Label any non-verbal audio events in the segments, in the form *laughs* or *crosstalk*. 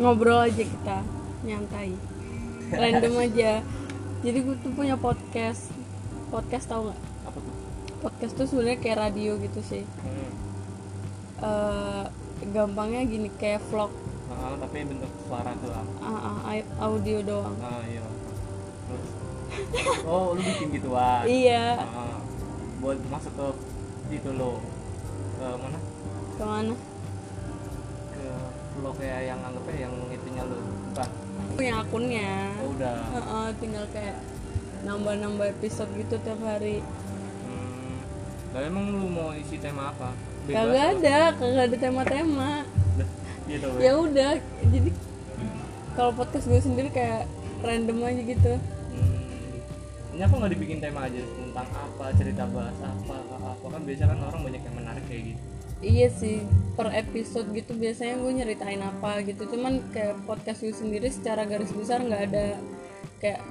ngobrol aja kita nyantai. Random aja. Jadi gue tuh punya podcast. Podcast tau nggak? Podcast tuh sebenarnya kayak radio gitu sih. Hmm. Eh, gampangnya gini kayak vlog. Ah, tapi bentuk suara doang. Ah, ai- audio doang. Ah iya. Terus? Oh lu bikin gituan? Iya. Ah, buat masuk ke itu lo. Ke mana? Ke mana ke lo kayak yang anggapnya yang itunya lo bukan punya akunnya. Oh udah. Heeh, tinggal kayak nambah-nambah episode gitu tiap hari. Hmm. lah emang lu mau isi tema apa? Kagak ada kagak ada tema-tema. Gitu ya udah jadi kalau podcast gue sendiri kayak random aja gitu. Hmm. ini apa nggak dibikin tema aja tentang apa cerita bahas apa apa kan biasa kan orang banyak yang menarik kayak gitu iya sih per episode gitu biasanya gue nyeritain apa gitu. Cuman kayak podcast gue sendiri secara garis besar nggak ada kayak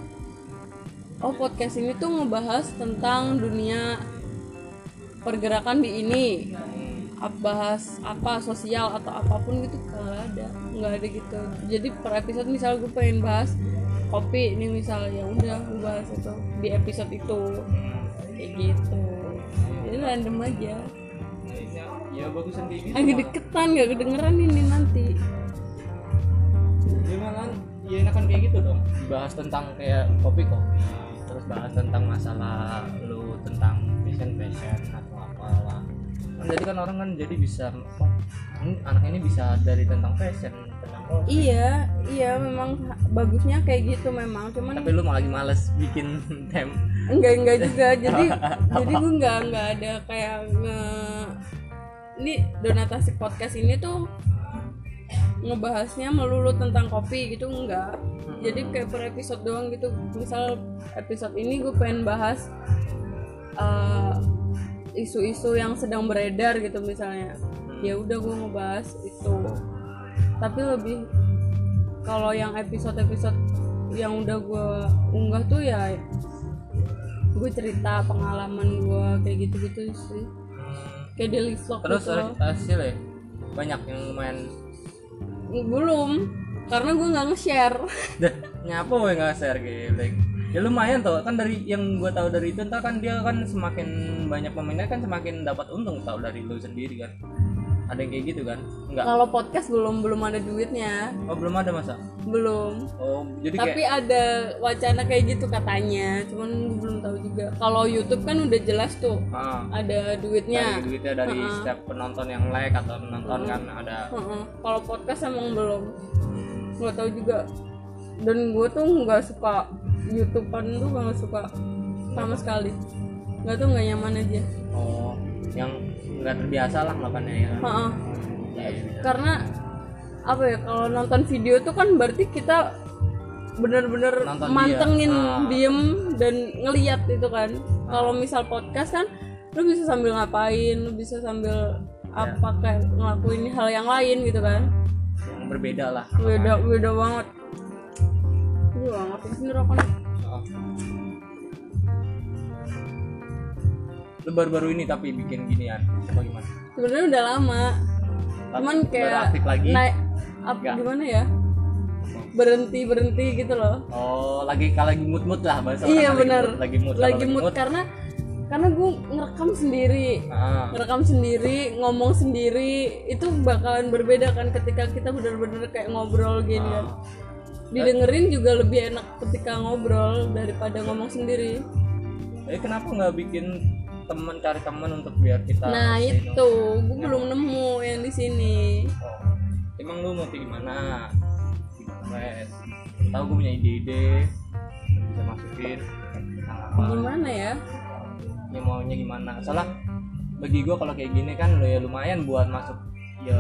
oh podcast ini tuh ngebahas tentang dunia pergerakan di ini. Bahas apa sosial atau apa pun gitu nggak ada nggak ada gitu. Jadi per episode misal gue pengen bahas kopi ini misal ya udah gue bahas itu di episode itu. Kayak gitu. Jadi random aja ya, bagusan kayak gitu agak deketan gak kedengeran ini nanti. Ya malah ya enakan kayak gitu dong. Bahas tentang kayak kopi kopi. Terus bahas tentang masalah lu tentang fashion fashion atau apalah. Kan jadi kan orang kan jadi bisa ini anak ini bisa dari tentang fashion tentang kopi. Iya iya memang bagusnya kayak gitu memang cuman tapi lu malah lagi males bikin *laughs* tem. Enggak enggak juga. Jadi *laughs* jadi gue enggak enggak ada kayak nge ini donatasi podcast ini tuh ngebahasnya melulu tentang kopi gitu enggak. Jadi kayak per episode doang gitu. Misal episode ini gue pengen bahas eh, isu-isu yang sedang beredar gitu misalnya. Ya udah gue ngebahas itu. Tapi lebih kalau yang episode-episode yang udah gue unggah tuh ya gue cerita pengalaman gue kayak gitu-gitu sih kayak daily vlog terus gitu hasil ya? Banyak yang lumayan. Belum karena gue nggak nge-share. *laughs* Dah nyapa gue nggak share gitu ya lumayan tuh kan dari yang gue tahu dari itu entah kan dia kan semakin banyak peminat kan semakin dapat untung tahu dari lu sendiri kan ada yang kayak gitu kan? Enggak. Kalau podcast belum belum ada duitnya. Oh belum ada masa belum. Oh jadi tapi kayak ada wacana kayak gitu katanya. Cuman gue belum tahu juga. Kalau YouTube kan udah jelas tuh ah, ada duitnya. Dari duitnya dari setiap penonton yang like atau menonton kan ada. Heeh. kalau podcast emang belum. Nggak tahu juga. Dan gue tuh nggak suka YouTubean tuh nggak suka sama sekali. Nggak tuh nggak nyaman aja. Oh yang nggak terbiasa lah melakukannya ya iya. karena apa ya kalau nonton video tuh kan berarti kita bener-bener Nonton mantengin dia. Ah. diem dan ngeliat itu kan kalau misal podcast kan lu bisa sambil ngapain lu bisa sambil apa kayak ngelakuin hal yang lain gitu kan yang berbeda lah beda beda banget Gue banget sini rokoknya Oh. Lu baru-baru ini tapi bikin ginian. Apa gimana? Sebenarnya udah lama. Cuman baru kayak lagi? naik apa Nggak. gimana ya? Berhenti berhenti gitu loh. Oh lagi kalau lagi mood mood lah bahasa iya benar. lagi mood. Lagi mood, mood. karena karena gue ngerekam sendiri. Ah, ngerekam sendiri ngomong sendiri. Itu bakalan berbeda kan ketika kita bener-bener kayak ngobrol gini kan. Ah. didengerin juga lebih enak ketika ngobrol daripada ngomong sendiri. Jadi kenapa nggak bikin teman cari teman untuk biar kita nah itu gue belum nemu yang di sini Oh. Emang lu mau kayak gimana? Gimana wes? Tahu gue punya ide-ide bisa masukin apa? gimana ya Ya maunya gimana? Soalnya bagi gue kalau kayak gini kan ya lumayan buat masuk ya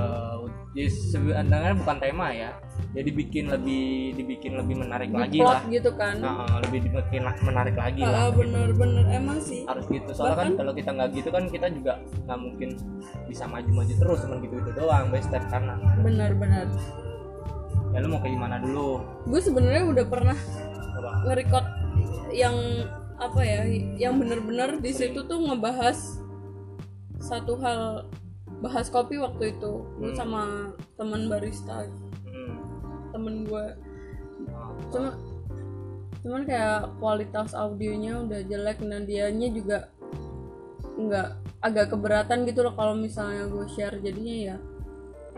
ya sebenarnya bukan tema ya. Jadi bikin lebih dibikin lebih menarik lagi lah. gitu kan? Nah, lebih dibikin menarik lagi lah Ah, bener-bener. Emang sih. Harus gitu. Soalnya kan kalau kita nggak gitu kan kita juga nggak mungkin bisa maju-maju terus cuma gitu itu doang by step kanan. Bener-bener. Ya lu mau kayak gimana dulu? Gue sebenarnya udah pernah coba nge-record yang apa ya yang bener-bener di situ tuh ngebahas satu hal bahas kopi waktu itu gue Hmm. sama teman barista hmm. temen gue cuma cuman kayak kualitas audionya udah jelek dan dianya juga nggak agak keberatan gitu loh kalau misalnya gue share jadinya ya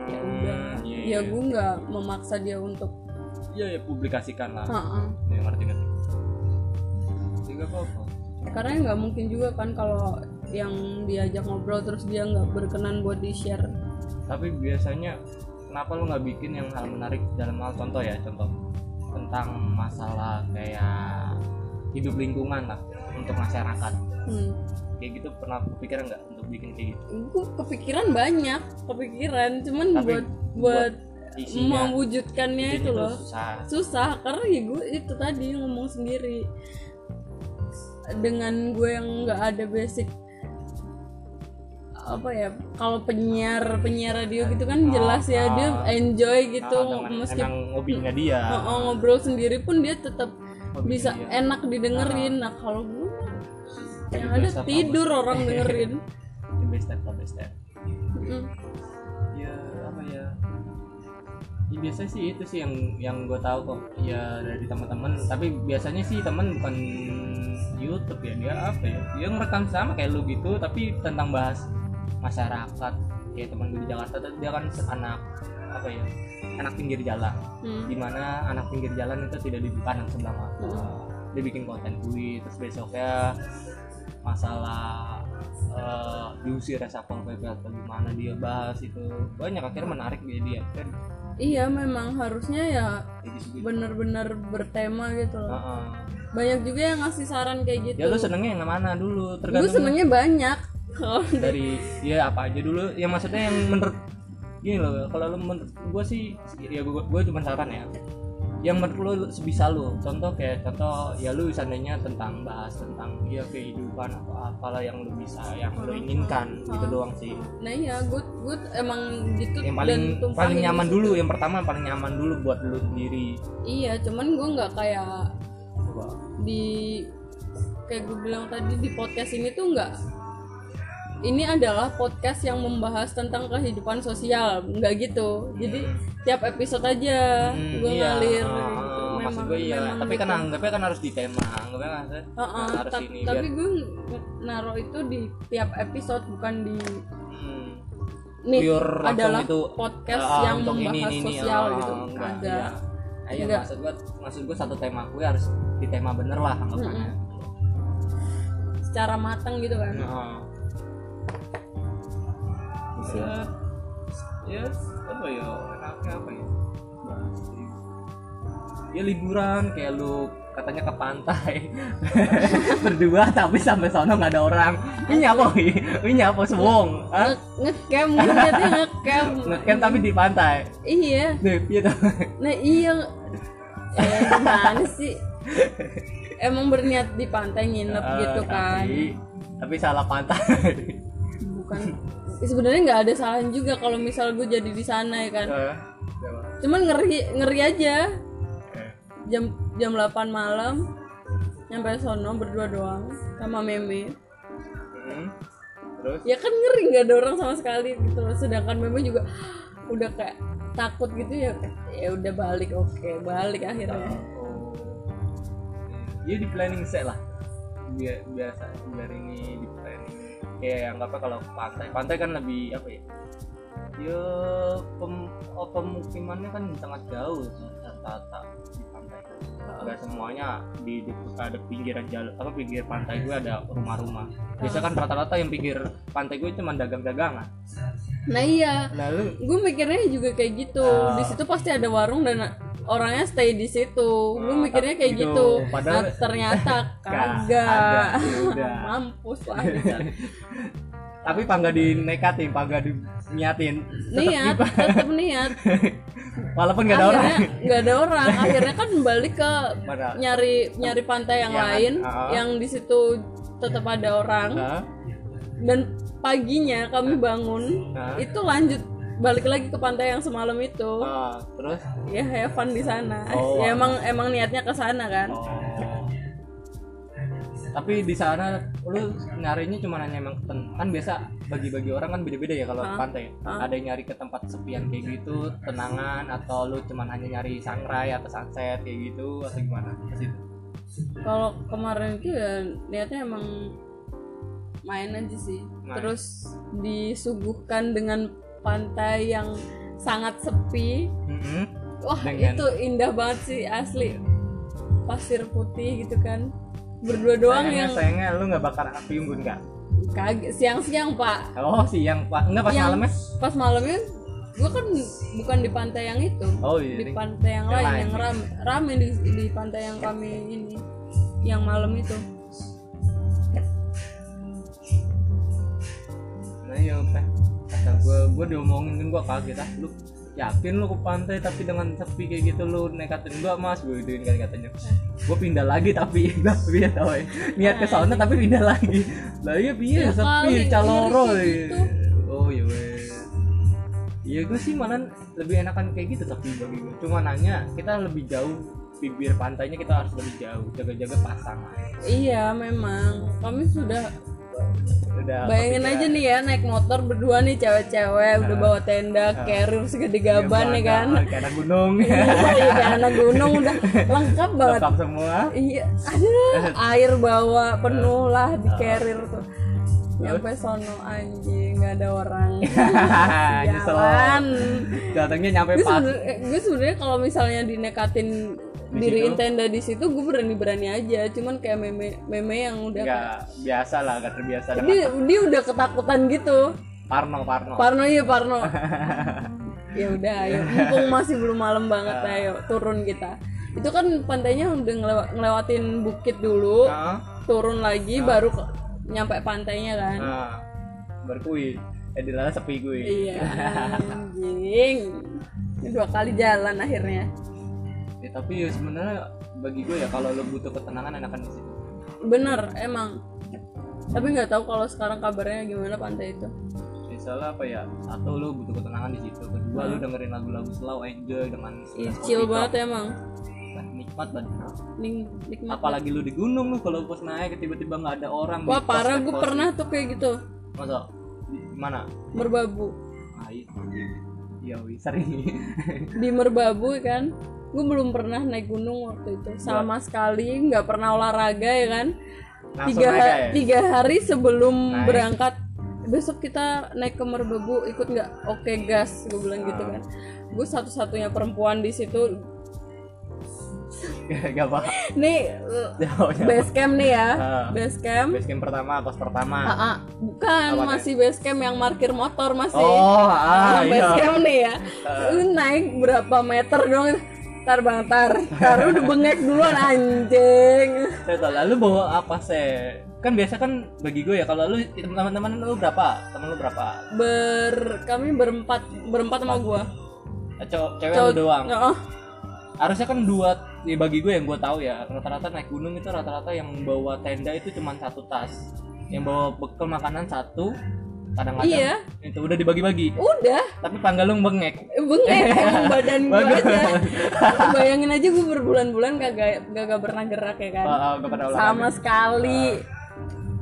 ya udah Hmm, iya, ya iya. gue nggak memaksa dia untuk Iya ya publikasikan lah. Ha-ha. Ya ngerti ngerti. Juga apa-apa. karena nggak mungkin juga kan kalau yang diajak ngobrol terus dia nggak berkenan buat di share Tapi biasanya kenapa lu nggak bikin yang hal menarik dalam hal contoh ya? Contoh tentang masalah kayak hidup lingkungan lah untuk masyarakat. Hmm. kayak gitu pernah kepikiran nggak untuk bikin kayak gitu? Gue kepikiran banyak kepikiran. Cuman Tapi buat buat isinya mewujudkannya itu loh. susah. Susah karena ya gue itu tadi ngomong sendiri. Dengan gue yang nggak ada basic apa ya kalau penyiar penyiar radio gitu kan jelas ya dia ah. enjoy gitu Nah, dengan meski emang *laughs* hobinya dia. Oh, oh, ngobrol sendiri pun dia tetap Hobinya bisa dia. enak didengerin. Nah kalau gue yang ada tidur orang dengerin. The best step the best step Mm. ya apa ya? Ya biasa sih itu sih yang yang gue tahu kok. Ya dari teman-teman. Tapi biasanya sih teman bukan YouTube ya. Dia apa ya? Dia ngerekam sama kayak lu gitu tapi tentang bahas masyarakat kayak teman gue di Jakarta tuh dia kan anak apa ya anak pinggir jalan. Hmm. di mana anak pinggir jalan itu tidak dipandang sebelah mata. Dia bikin konten gue terus besoknya masalah eh, diusir resapel pp atau gimana dia bahas itu. Banyak akhirnya menarik dia dia kan iya memang harusnya ya gitu bener-bener bertema gitu loh. Heeh. banyak juga yang ngasih saran kayak gitu ya lu senengnya yang mana dulu? Gue tergantung senengnya banyak kalau dari ya apa aja dulu. Ya maksudnya yang menurut gini loh kalau lu menurut gue sih ya gue gue cuma saran ya. Yang menurut lu sebisa lu. Contoh kayak contoh ya lu seandainya tentang bahas tentang ya kehidupan atau apalah yang lu bisa yang lu inginkan gitu doang sih. Nah iya gue gue emang gitu yang dan paling tumpahin paling di nyaman dulu yang pertama yang paling nyaman dulu buat lu sendiri. Iya cuman gue nggak kayak Coba. di kayak gue bilang tadi di podcast ini tuh nggak ini adalah podcast yang membahas tentang kehidupan sosial nggak gitu jadi tiap episode aja Hmm, gue iya. ngalir Ah, gitu. maksud gue iya memang tapi kan gitu. anggapnya kan harus di tema anggapnya kan harus, Heeh, harus ini tapi biar gue naruh itu di tiap episode bukan di hmm, nih pure adalah itu podcast ah, yang membahas ini, ini, ini, sosial ah, gitu enggak, ada iya. Ah, iya, Enggak. maksud gue maksud gue satu tema gue harus di tema bener lah anggapannya secara matang gitu kan Nah. Bisa. Ya apa ya enaknya apa ya? Bahas ya liburan kayak lu katanya ke pantai. *laughs* Berdua tapi sampai sono nggak ada orang. Ini apa ini apa sewong ngecamp jadinya ngecamp. Ngecamp tapi di pantai? Iya. Nih gitu nah iya. Eh gimana sih? Emang berniat di pantai nginep gitu kan? tapi, tapi salah pantai. Bukan Ya, sebenarnya nggak ada salahan juga kalau misal gue jadi di sana ya kan Eh, cuman ngeri ngeri aja eh. jam jam 8 malam nyampe sono berdua doang sama meme Hmm. terus ya kan ngeri nggak ada orang sama sekali gitu sedangkan meme juga udah kayak takut gitu ya ya udah balik oke balik akhirnya Oh. Ya di planning set lah. Biar biasa biar ini di planning. Kayak anggapnya kalau ke pantai, pantai kan lebih apa ya? Ya pem, oh, pemukimannya kan sangat jauh rata-rata di pantai. Enggak semuanya di, di ada pinggiran jalan apa pinggir pantai gue ada *laughs* rumah-rumah. Biasa kan rata-rata yang pinggir pantai gue cuma dagang-dagangan. nah iya Lalu gue mikirnya juga kayak gitu Ah. di situ pasti ada warung dan orangnya stay di situ gue Ah, mikirnya kayak gitu. gitu, Padahal- nah, ternyata *laughs* kagak Ya *laughs* mampus lah tapi pangga dinekatin, pangga diniatin. Niat tetap niat *laughs* Walaupun gak ada orang. akhirnya nggak ada orang akhirnya kan balik ke Pada nyari nyari pantai yang Yang- lain ah. yang di situ tetap ada orang Hah? dan paginya kami bangun Hah? itu lanjut balik lagi ke pantai yang semalam itu Ah, terus ya have fun di sana Oh, *laughs* ya emang emang niatnya ke sana kan oh. tapi di sana lu nyarinya cuma hanya emang kan biasa bagi-bagi orang kan beda-beda ya kalau ke Hah? pantai Hah? ada yang nyari ke tempat sepian kayak gitu tenangan atau lu cuma hanya nyari sunrise atau sunset kayak gitu atau gimana kalau kemarin itu ya niatnya emang main aja sih Main. terus disuguhkan dengan pantai yang sangat sepi. Mm-mm. wah Dengan- itu indah banget sih asli. Pasir putih gitu kan. Berdua doang sayangnya, yang sayangnya lu nggak bakar api unggun nggak kaget siang-siang pak. Oh siang pak. Enggak pas Yang- malamnya? pas malamnya gua kan bukan di pantai yang itu. Oh iya di pantai yang Yang lain lain. yang rame rame di, di pantai yang kami ini yang malam itu. Nah iya teh kata gue gue diomongin kan gue kaget ah lu yakin lu ke pantai tapi dengan sepi kayak gitu lu nekatin gue mas? Gue gituin kan katanya. Gue pindah lagi tapi tapi ya tau ya. Niat ke sana tapi pindah lagi. Lah iya piye? Ya sepi caloro gitu. oh iya iya gue sih malah lebih enakan kayak gitu tapi bagi gue cuma nanya kita lebih jauh bibir pantainya kita harus lebih jauh jaga-jaga pasang iya memang. Kami sudah udah bayangin aja nih ya naik motor berdua nih cewek-cewek udah bawa tenda carrier segede gaban ya kan? Iya, kayak anak gunung. Iya kayak anak gunung udah *laughs* lengkap banget. Lengkap semua. Iya ada *laughs* air bawa penuh lah di carrier tuh. Nyampe sono anjing nggak ada orang. *laughs* Jalan. Datangnya nyampe gue pas. sebenernya gue sebenarnya kalau misalnya dinekatin Di diriin tenda di situ gue berani berani aja. Cuman kayak meme meme yang udah nggak biasa lah nggak terbiasa dengan dia dia udah ketakutan gitu. Parno Parno. Parno iya Parno. *laughs* Ya udah ayo. Mumpung masih belum malam banget ayo turun kita. Itu kan pantainya udah ngelewa- ngelewatin bukit dulu nah, turun lagi baru ke- nyampe pantainya kan. Nah berkui. Eh di sepi gue iya anjing. Ini dua kali jalan akhirnya Ya, tapi ya sebenarnya bagi gue ya kalau lo butuh ketenangan enakan di situ. Bener emang. Tapi nggak tahu kalau sekarang kabarnya gimana pantai itu. Misalnya apa ya satu lo butuh ketenangan di situ. Kedua lo dengerin lagu-lagu slow enjoy dengan Ih, kopi chill banget emang. Nikmat banget nikmat. Apalagi lu di gunung lu kalau pas naik tiba-tiba nggak ada orang wah parah gue pernah tuh kayak gitu. Masa? Di mana? Merbabu. Ah iya sering. Di merbabu ya kan gue belum pernah naik gunung waktu itu. Sama sekali nggak pernah olahraga ya kan? Langsung tiga, ya? tiga hari sebelum Naik. berangkat. Besok kita naik ke merbabu ikut nggak? Oke gas gue bilang gitu kan. Gue satu-satunya perempuan di situ. *laughs* Gak apa nih base camp nih ya. Ah. base camp. Base camp pertama pos pertama. Ah, ah. bukan Apa masih base camp yang parkir motor masih. Oh ah base iya. camp nih ya. Lu naik berapa meter dong tar bang tar tar udah bengek duluan anjing. Saya tahu lalu bawa apa sih kan biasa kan bagi gue ya kalau lu teman-teman lu berapa? Teman lu berapa? Ber kami berempat berempat sama gua. Eh, cowok cewek Cowok- lu doang? Oh, harusnya kan dua ya bagi gue yang gue tahu ya rata-rata naik gunung itu rata-rata yang bawa tenda itu cuma satu tas. Yang bawa bekal makanan satu kadang-kadang Iya. itu udah dibagi-bagi. Udah. Tapi panggal lu bengek. Bengek. *laughs* Emang badan gua Bagus. aja. Bayangin aja gua berbulan-bulan kagak kagak pernah gerak ya kan. Oh, oh, gak sama sekali.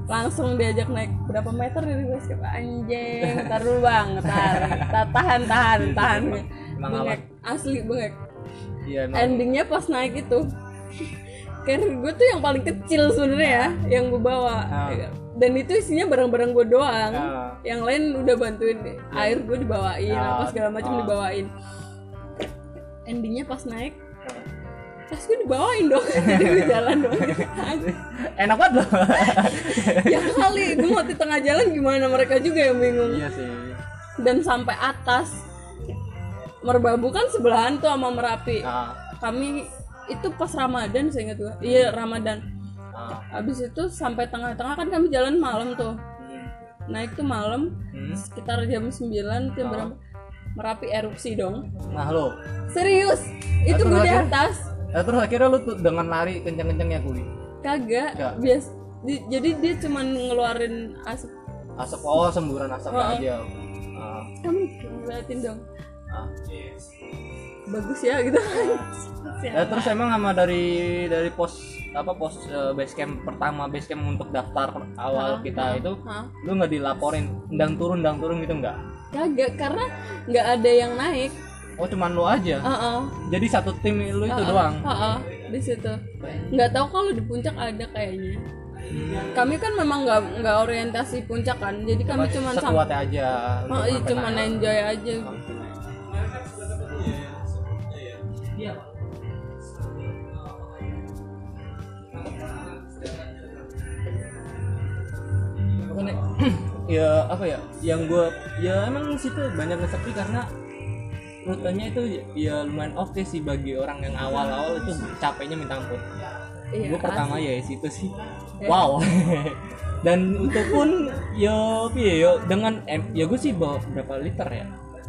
Langsung diajak naik berapa meter dari base camp anjing tar dulu bang. Tar Ta- tahan tahan tahan. Emang bengek. asli bengek. Iya endingnya pas naik itu. Carrier gue tuh yang paling kecil sebenarnya ya yang gue bawa. Ah. Dan itu isinya barang-barang gue doang. Ah. yang lain udah bantuin air gue dibawain Ah. apa segala macam Ah. dibawain. Endingnya pas naik tas gue dibawain dong. *laughs* Jadi gue jalan dong. *laughs* Enak banget loh. *laughs* Ya kali gue mau di tengah jalan gimana mereka juga yang bingung. Iya sih. Dan sampai atas merbabu kan sebelahan tuh sama merapi. Ah, kami itu pas ramadan saya ingat gue iya ramadan. ah. Habis itu sampai tengah-tengah kan kami jalan malam tuh Hmm. naik tuh malam Hmm. sekitar jam 9 jam Ah. berapa merapi erupsi dong nah lo serius itu Terus gue di atas Nah, terus akhirnya lu tuh dengan lari kenceng-kencengnya kuli kagak Nggak. bias di- jadi dia cuman ngeluarin asap asap oh semburan asap Oh, oh. aja ah. kamu ngeliatin dong Ah. Bagus ya gitu. Ya, terus emang sama dari dari pos apa pos eh, base camp pertama base camp untuk daftar awal Hah? kita itu Hah? lu nggak dilaporin? Ndang turun ndang turun gitu nggak? Kagak karena nggak ada yang naik. Oh cuman lu aja? Heeh. jadi satu tim lu itu Heeh, doang? Heeh, di situ. Nggak tahu kalau di puncak ada kayaknya. Kami kan memang nggak nggak orientasi puncak kan jadi kami cuma sam sekuatnya aja oh, iya, naik. enjoy aja Makanya, *clears throat* ya apa ya? Yang gua ya emang situ banyak sepi karena rutenya itu ya lumayan oke sih bagi orang yang awal-awal itu capeknya minta ampun. Iya gue pertama ya situ sih. *laughs* Ya. wow. Dan itu pun yo yo dengan em, ya gue sih bawa berapa liter ya?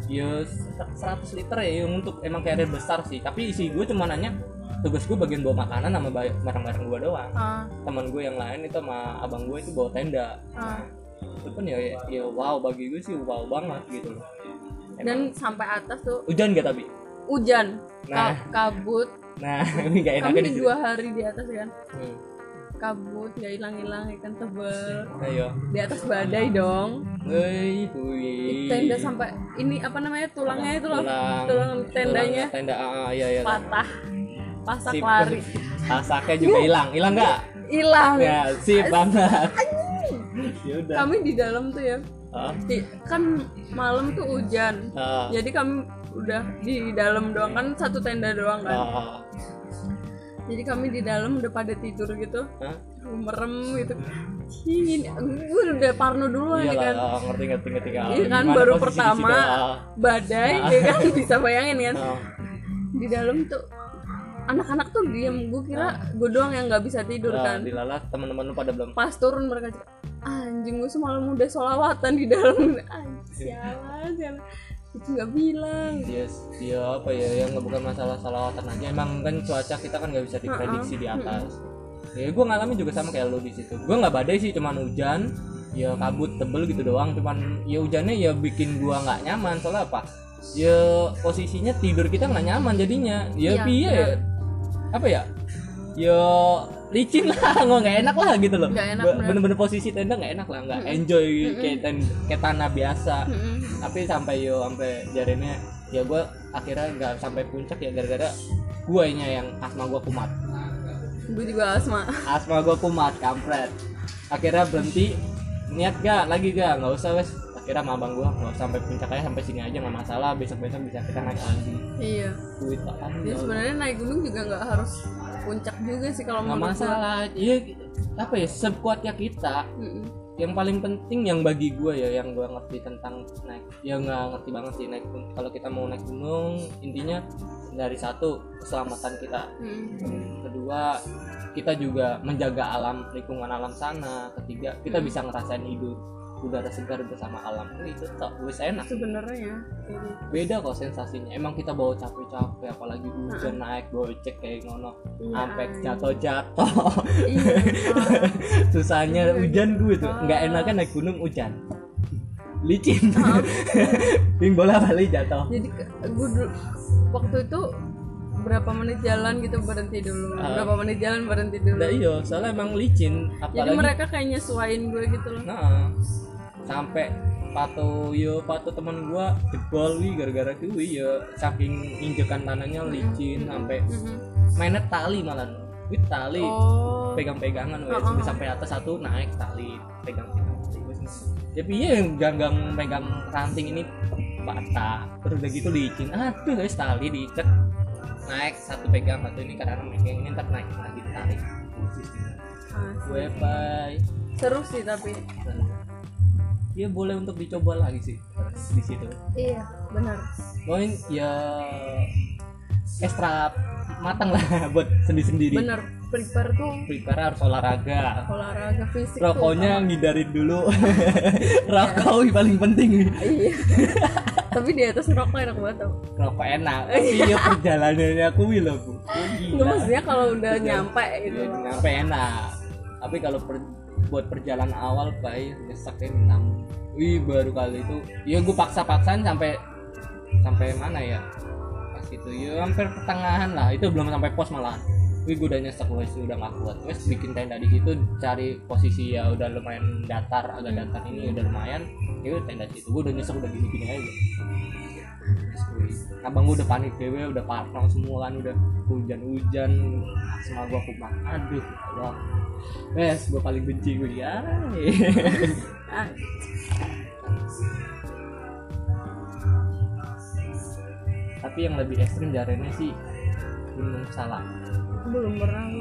Ya 100 liter ya untuk emang carrier besar sih. Tapi isi gue cuma nanya tugas gue bagian bawa makanan sama ba- barang-barang gue doang. Ah, teman gue yang lain itu sama abang gue itu bawa tenda. Ah. itu pun ya, ya wow bagi gue sih wow banget gitu loh. Dan sampai atas tuh hujan gak tapi? Hujan. Nah. ka- kabut. Nah *laughs* ini gak enaknya kami dua hari di atas kan. Hmm. kabut nggak hilang-hilang ikan tebel. Ayo. Di atas badai dong. Woi. tenda sampai ini apa namanya tulangnya itu loh. Tulang- tulang tendanya. Tulang tenda ah, iya iya. Patah pasak Sip. lari. *laughs* Asaknya juga hilang, hilang nggak? hilang. Ya, sip banget. Ya kami di dalam tuh ya. Di- kan malam tuh hujan. Ah, jadi kami udah di dalam doang. Kan satu tenda doang kan. Ah. jadi kami di dalam udah pada tidur gitu. Hah? merem gitu. Cing, gue udah parno Iya ya kan. ah, ngerti ngerti ngerti. Kan. Iya kan baru pertama ah. badai ya kan? Bisa bayangin kan? Ah, di dalam tuh anak-anak tuh diem gue kira gue doang yang nggak bisa tidur ah, kan dilalat teman-teman lu pada belum. pas turun mereka anjing gue semalam udah solawatan di dalam anjing *laughs* sialan sialan itu nggak bilang Yes, ya apa ya yang nggak bukan masalah salawatan aja emang kan cuaca kita kan nggak bisa diprediksi di atas. Ya gue ngalamin juga sama kayak lu di situ. Gue nggak badai sih, cuman hujan, ya kabut tebel gitu doang. Cuman ya hujannya ya bikin gua nggak nyaman soalnya apa? Ya posisinya tidur kita nggak nyaman jadinya. Ya Iya, ya? Apa ya? Ya licin lah, *laughs* nggak nggak enak lah gitu loh. Enak. Bener-bener posisi tenda nggak enak lah, nggak enjoy kayak ten- kayak tanah biasa. Mm-mm. tapi sampai yo sampai jarinya ya gue akhirnya nggak sampai puncak ya gara-gara guanya yang asma gue kumat. Gue juga asma. Asma gue kumat kampret. Akhirnya berhenti. Niat gak lagi gak nggak usah wes akhirnya sama abang gue nggak usah sampai puncak aja sampai sini aja nggak masalah besok besok bisa kita naik lagi. Iya. Duit apaan jadi ya sebenarnya naik gunung juga nggak harus puncak juga sih kalau nggak gua. masalah. Iya apa ya sekuatnya kita. Mm-mm. yang paling penting yang bagi gue ya yang gue ngerti tentang naik ya nggak ngerti banget sih naik kalau kita mau naik gunung intinya dari satu keselamatan kita. Mm-mm. kedua kita juga menjaga alam lingkungan alam sana. Ketiga kita bisa ngerasain hidup udara segar bersama alam. Itu tak wis enak. Sebenarnya ini. beda kok sensasinya. Emang kita bawa capek-capek apalagi hujan naik gocek kayak ngono Iya, sampai anjing. jatuh-jatuh. Iya *laughs* susahnya hujan gue tuh. Nggak enaknya naik gunung hujan. Licin. Ping bola balik jatuh? Jadi gue waktu itu berapa menit jalan gitu berhenti dulu. Ah. berapa menit jalan berhenti dulu. Nah iya soalnya emang licin jadi apalagi mereka kayak nyesuain gue gitu loh. Nah sampai patu yo patu teman gua jebol wi gara-gara kuwi ya saking injekan tanahnya licin sampai Mm-mm. mainnya tali malah. Wih tali. Oh. Pegang-pegangan wes Uh-uh. udah sampai atas satu naik tali. Tali wes ya ganggang pegang ranting ini patah terus udah gitu licin. Aduh guys tali diikat naik satu pegang satu ini kadang megang ini ntar naik lagi tarik Ah, gue bye. Seru sih tapi ya boleh untuk dicoba lagi sih di situ. Iya benar. Mungkin ya ekstra matang lah *laughs* buat sendiri-sendiri benar prepare tuh. Prepare harus olahraga. Olahraga fisik rokoknya ngindarin dulu. *laughs* Rokok wih, paling penting. Iya. Tapi di atas rokok enak banget tau. Rokok enak. Tapi ya perjalanannya aku loh bu. Nggak, maksudnya kalau udah nyampe gitu. Ya, loh. nyampe enak. Tapi kalau per- buat perjalanan awal baik nyesek ya minum wih baru kali itu. Ya gue paksa-paksain sampai sampai mana ya? Pas itu ya hampir pertengahan lah. Itu belum sampai pos malahan. Wih gue udah nyesek wes udah gak kuat. Wes bikin tenda di situ cari posisi ya udah lumayan datar agak datar ini udah lumayan. Ya tenda situ. Gue udah nyesek udah gini gini aja abang gue udah panik dewe udah parno semua kan udah hujan-hujan semua gue aku aduh Allah. Wes gue paling benci gue ya. *laughs* Tapi yang lebih ekstrim jarenya sih gunung salak. Belum pernah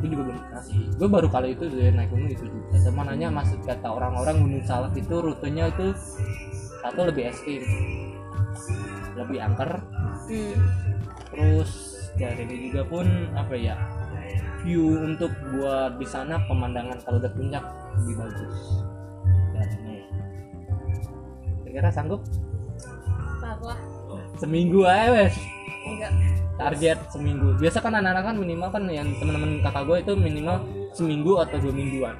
gue juga belum pernah sih. Gue baru kali itu dia naik gunung itu juga. Sama nanya maksud kata orang-orang gunung salak itu rutenya itu satu lebih ekstrim lebih angker. Hmm. terus jarenya juga pun apa ya view untuk buat di sana pemandangan kalau udah puncak lebih bagus. Jarenya kira sanggup? Ntar lah. Seminggu aja wes. Enggak. Target seminggu. Biasa kan anak-anak kan minimal kan yang teman-teman kakak gue itu minimal seminggu atau dua mingguan.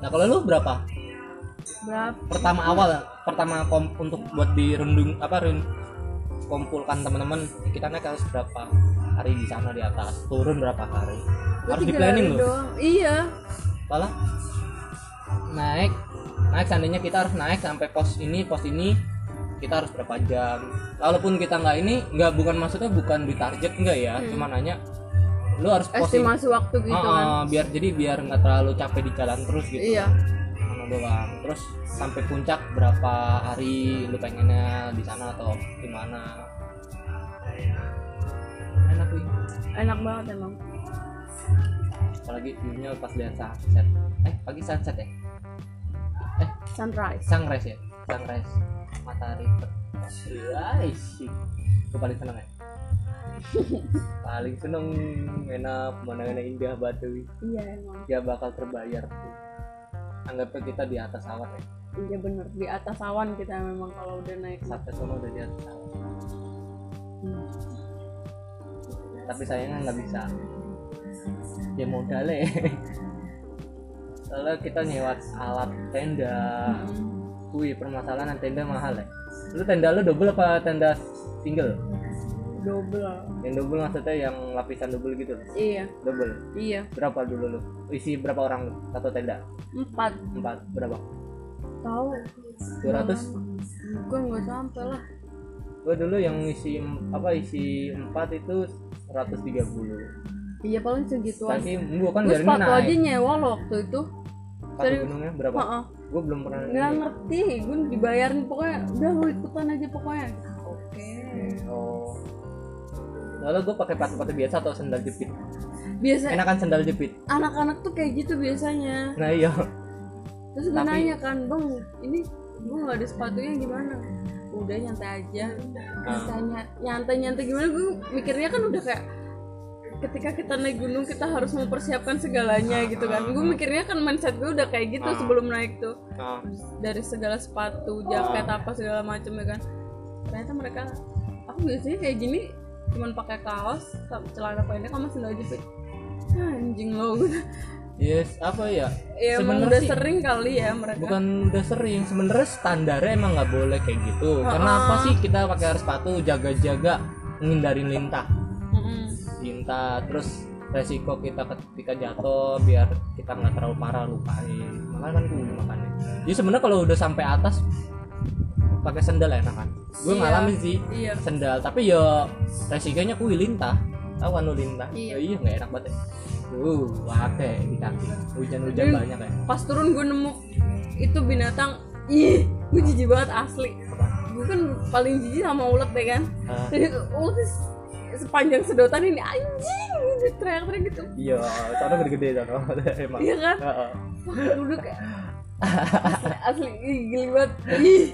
Nah kalau lu berapa berapa? Pertama awal pertama kom untuk buat dirundung apa run, kumpulkan teman-teman kita naik harus berapa hari di sana di atas turun berapa hari? Gua harus di planning loh. doang. iya. Malah naik naik seandainya kita harus naik sampai pos ini pos ini kita harus berapa jam? Walaupun kita nggak ini nggak bukan maksudnya bukan di target enggak ya cuma nanya lu harus posisi estimasi waktu gitu Ah, kan? biar jadi biar nggak terlalu capek di jalan terus gitu. Iya doang. Terus sampai puncak berapa hari lu pengennya di sana atau di mana enak wih enak banget emang. Apalagi viewnya pas lihat sunset. Eh pagi sunset ya? Eh sunrise. sunrise ya? Sunrise. Matahari guys gue paling seneng ya? *laughs* Paling seneng enak. Pemandangannya indah batu. Iya emang. Dia bakal terbayar tuh anggapnya kita di atas awan ya? Iya bener. Di atas awan kita memang kalau udah naik sampai sono udah di atas awan. Hmm. tapi sayangnya nggak bisa. Ya modalnya soalnya kita nyewa alat tenda. Hmm. wih permasalahan tenda mahal ya. Lu tenda lu double apa tenda single double. Yang double maksudnya yang lapisan double gitu? Iya. Double? Iya. Berapa dulu lu? Isi berapa orang lu? satu tenda empat. Empat. Berapa? Tahu. 200 gue nggak sampai lah. Gua dulu yang isi apa isi empat itu 130 iya paling segituan tapi gua kan gue dari sepatu aja naik nyewa loh waktu itu. Satu gunungnya berapa? Heeh. gua belum pernah nggak ngerti. Gue dibayarin pokoknya udah lu ikutan aja pokoknya. Oke. Oh lalu gua pakai sepatu biasa atau sandal jepit? Biasa. Enakan sandal jepit. Anak-anak tuh kayak gitu biasanya. Nah iya. Terus gue Tapi- nanya kan bang ini gue nggak ada sepatunya gimana? Udah nyantai aja. Ah. tanya nyantai nyantai gimana? Gue mikirnya kan udah kayak ketika kita naik gunung kita harus mempersiapkan segalanya gitu kan. gue mikirnya kan mindset gue udah kayak gitu Ah. sebelum naik tuh. Dari segala sepatu jaket apa segala macam ya kan. Ternyata mereka aku biasanya kayak gini cuman pakai kaos celana pendek sama sandal jepit. Anjing lo. Yes apa ya? Ya emang udah sih- sering kali ya mereka. Bukan udah sering sebenarnya standarnya emang nggak boleh kayak gitu. Karena Ah. apa sih kita pakai sepatu jaga-jaga menghindarin lintah. Lintah terus resiko kita ketika jatuh biar kita nggak terlalu parah lupain. Makanya kan gue makanya jadi sebenarnya kalau udah sampai atas pakai sendal enak kan gue Iya. ngalamin sih iya. sendal tapi ya resikonya kuy lintah. Tahu kan lu lintah? Iya. Ya iya nggak enak banget ya. uh pakai di kaki. Hujan-hujan banyak ya. pas turun gue nemu itu binatang ih gue jijik banget asli. Gue kan paling jijik sama ulet deh kan? Ah. jadi *laughs* ulet sepanjang sedotan ini anjing gitu, teriak-teriak gitu. Iya soalnya gede-gede sono *laughs* emang. Iya kan? Heeh. wah duduk kayak asli, asli geli banget. Ih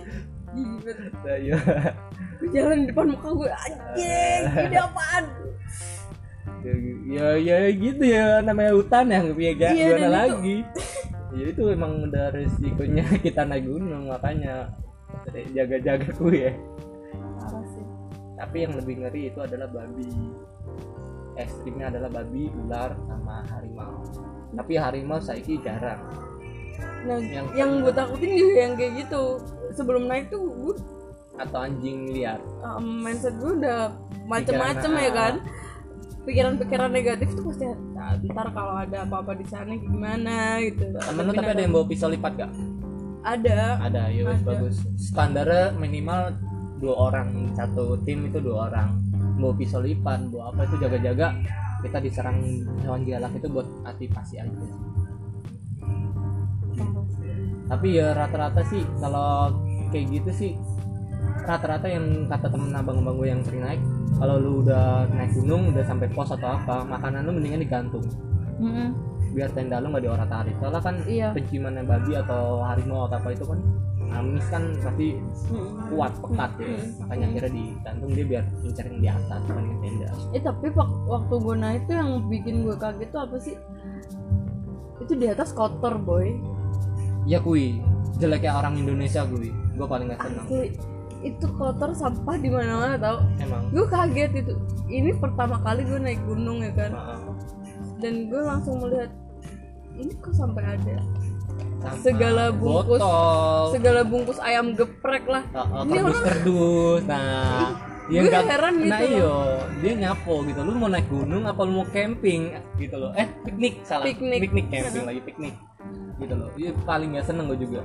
banget Nah, iya. Jalan di depan muka gue anjing ini apaan? Ya, ya ya gitu ya namanya hutan ya nggak Iya, punya gimana lagi. Ya itu emang udah resikonya *laughs* kita naik gunung makanya jaga-jaga ku ya. Tapi yang lebih ngeri itu adalah babi. Ekstrimnya adalah babi ular sama harimau. Tapi harimau saiki jarang nah Yang yang, gue takutin juga yang kayak gitu. Sebelum naik tuh gue atau anjing liar. Um, mindset gue udah macem-macem ya ah. kan pikiran-pikiran negatif tuh pasti "Ah, ntar kalau ada apa-apa di sana gimana gitu. Temen lu tapi ada yang bawa pisau lipat gak? ada. Ada ya bagus. Standarnya minimal dua orang satu tim itu dua orang. Bawa pisau lipat bawa apa itu jaga-jaga. Kita diserang hewan galak itu buat aktivasi aja tapi ya rata-rata sih kalau kayak gitu sih rata-rata yang kata temen abang-abang gue yang sering naik kalau lu udah naik gunung udah sampai pos atau apa makanan lu mendingan digantung Mm-mm. biar tenda lu nggak diorat-arit soalnya kan Iya. penciumannya babi atau harimau atau apa itu kan amis kan pasti kuat pekat ya Hmm. makanya akhirnya digantung dia biar incer yang di atas bukan yang tenda Eh tapi wak- waktu gue naik tuh yang bikin gue kaget tuh apa sih? Itu di atas kotor boy. Ya kui. Jeleknya orang Indonesia kui. Gue paling gak seneng. Asli. Itu kotor sampah di mana-mana tau. emang. Gue kaget itu. Ini pertama kali gue naik gunung ya kan. Maaf. Dan gue langsung melihat ini kok sampai ada Sampah, segala bungkus botol. segala bungkus ayam geprek lah. Ini kerdus. Nah dia Gue nggak heran gitu nah loh. iyo dia nyapo gitu. Lu mau naik gunung apa lu mau camping? Gitu loh. Eh piknik salah. Piknik. piknik camping lagi piknik gitu loh. Iya paling gak seneng gue juga.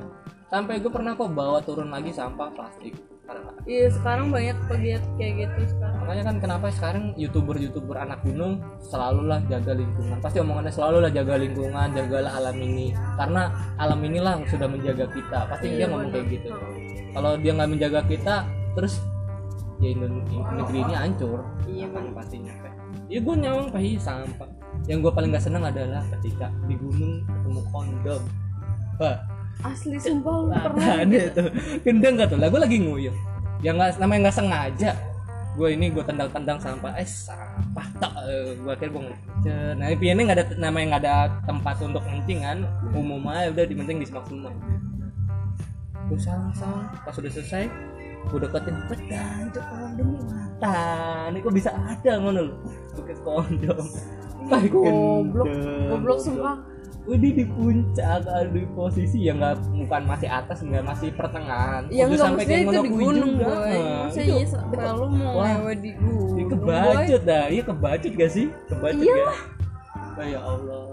Sampai gue pernah kok bawa turun lagi sampah plastik. Karena Iya sekarang banyak pegiat kayak gitu sekarang. makanya kan kenapa sekarang youtuber youtuber anak gunung selalu lah jaga lingkungan. Pasti omongannya selalu lah jaga lingkungan jagalah alam ini. Karena alam inilah yang sudah menjaga kita. Pasti dia Iya, ngomong benar. kayak gitu. Kalau dia nggak menjaga kita terus ya negeri ini hancur. Iya kan pastinya. Ya gue nyawang pahi sampah. Yang gue paling gak seneng adalah ketika di gunung ketemu kondom. Wah, Asli sumpah lu pernah ada tuh gendeng gak tuh? Lah gue lagi nguyuh. Yang nggak namanya nggak sengaja. Gue ini gue tendang-tendang sampah. Eh sampah tak gue akhirnya gue nah ini nggak ada namanya nggak ada tempat untuk kencing kan? Umum aja udah di penting di semak semua gue salah salah. Pas udah selesai gue deketin pedan itu kondom nih mata ini kok bisa ada ngono lo pakai kondom Ah, Goblok, goblok sumpah. Udah di puncak, di posisi yang nggak bukan masih atas, nggak masih pertengahan. Yang Udah maksudnya itu di gunung juga. boy. Nah, itu. iya sampai lu mau Wah. lewat di gunung. Ini kebacut dah, iya kebacut gak sih? Kebacut Iya ya? Oh, ya Allah.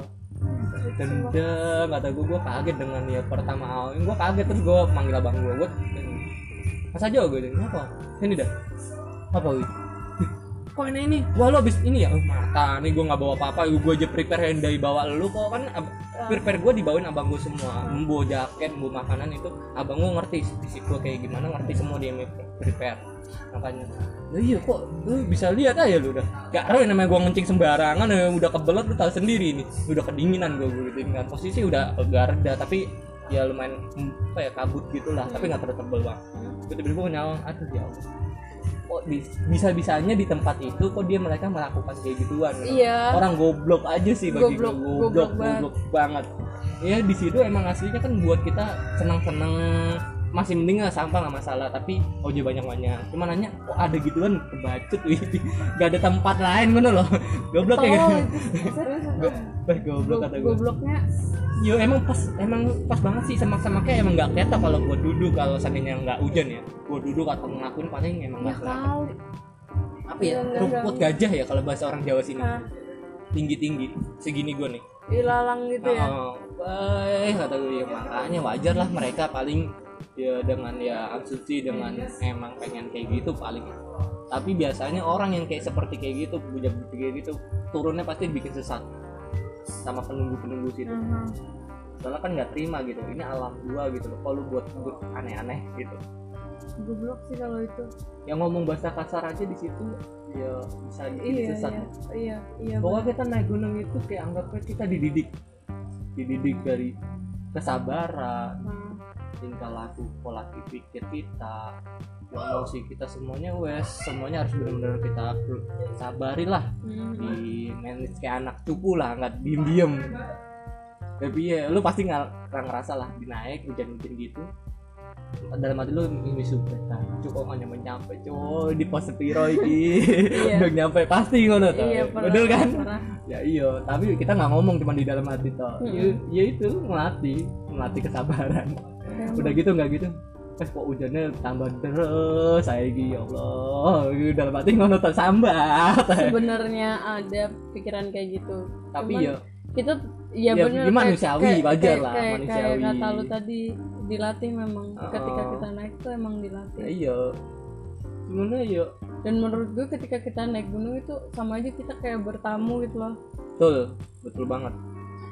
Gendeng, kata gue, gue kaget dengan ya pertama awal. Gue kaget terus gue manggil abang gue, gue Mas aja gue ini apa? Ini dah. Apa wih? Kok ini ini? Wah lo abis ini ya? Oh, mata nih gue nggak bawa apa-apa, gue aja prepare yang dari bawa lu kok kan ab- prepare gue dibawain abang gue semua, membawa jaket, membawa makanan itu abang gue ngerti fisik gue kayak gimana, ngerti semua dia prepare makanya Lah iya kok lu bisa lihat aja lu udah gak tahu yang namanya gua ngencing sembarangan ya, udah kebelet lu tahu sendiri nih udah kedinginan gua gitu dengan posisi udah agak reda tapi ya lumayan hmm, apa ya kabut gitulah tapi nggak terlalu tebel bang gue tiba-tiba gua nyawang aduh ya Allah. Kok bisa bisanya di tempat itu kok dia mereka melakukan kayak gituan? Iya. orang goblok aja sih bagi Goblok, gue goblok goblok banget. goblok banget. Ya di situ emang aslinya kan buat kita senang-senang. Masih mending lah sampah nggak masalah tapi ojek banyak-banyak. Cuma nanya kok ada gituan? Kebacut wih. *laughs* Gak ada tempat lain mana loh. Goblok ya. Itu. Serius Bah, goblok Go- kata gue Gobloknya. Yo emang pas emang pas banget sih semak-semaknya emang nggak kelihatan kalau gua duduk kalau seandainya nggak hujan ya. Gua duduk atau ngelakuin paling emang nggak kelihatan. apa ya? Iya, rumput gajah ya kalau bahasa orang Jawa sini. Hah, tinggi-tinggi. Segini gua nih. Ilalang gitu ya. Baik kata gue ya makanya wajar lah mereka paling ya dengan ya asumsi dengan emang pengen kayak gitu paling. Tapi biasanya orang yang kayak seperti kayak gitu bujak kayak gitu turunnya pasti bikin sesat sama penunggu penunggu situ Mhm. soalnya kan nggak terima gitu ini alam gua gitu loh kalau buat buat aneh-aneh gitu Goblok sih kalau itu. yang ngomong bahasa kasar aja di situ ya bisa Iya, sesat iya, iya, iya. pokoknya kita naik gunung itu kayak anggapnya kita dididik dididik dari kesabaran bener. tingkah laku pola pikir kita emosi kita semuanya wes semuanya harus benar-benar kita sabari lah Mhm. di manage kayak anak cupu lah nggak diem diem tapi ya lu pasti nggak ngerasa lah dinaik hujan-hujan gitu dalam hati lu ini super cukup nyampe nyampe cuy di pos sepiro iki *laughs* Iya. udah nyampe pasti ngono tuh Iya, betul kan pernah. ya iya tapi kita nggak ngomong cuma di dalam hati toh Mm-mm. ya, ya itu melatih melatih kesabaran Emang. udah gitu nggak gitu eh kok hujannya tambah terus saya ya Allah. Dalam hati ngono tersambat sebenarnya ada pikiran kayak gitu. Tapi Cuman ya kita ya, Ya, bener ini manusiawi, wajar lah, kayak, manusiawi. kayak kata lu tadi dilatih memang. Oh. ketika kita naik tuh emang dilatih. Iya. Sebenarnya ya. Dan menurut gue ketika kita naik gunung itu sama aja kita kayak bertamu gitu loh. Betul betul banget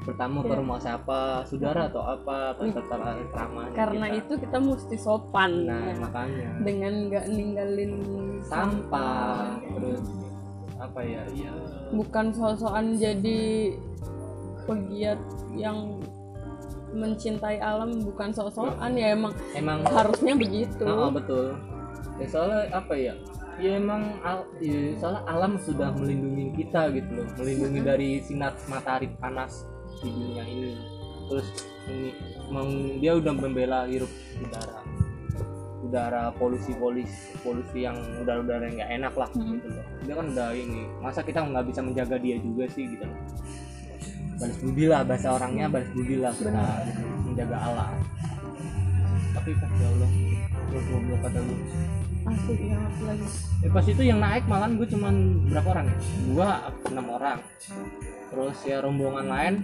bertamu ke Iya. rumah siapa saudara atau apa atau Ih. tentara ramahnya karena kita. itu kita mesti sopan nah ya. makanya dengan nggak ninggalin sampah terus apa ya iya bukan sosokan jadi pegiat yang mencintai alam bukan sosokan ya emang emang harusnya begitu Oh, betul. Ya soalnya apa ya? Ya emang al- ya, soalnya alam sudah melindungi kita gitu loh, melindungi dari sinar matahari panas di dunia ini. Terus ini meng- dia udah membela hirup udara. Udara polusi polusi polusi yang udara udara yang nggak enak lah Hmm. gitu loh. Dia kan udah ini masa kita nggak bisa menjaga dia juga sih gitu loh. Balas budi lah bahasa orangnya balas budi lah kita Benar. menjaga alam tapi pas ya Allah gue goblok kata lu asik banget lagi. Eh, pas itu yang naik malam gue cuman berapa orang ya? Gua enam orang. Terus ya rombongan lain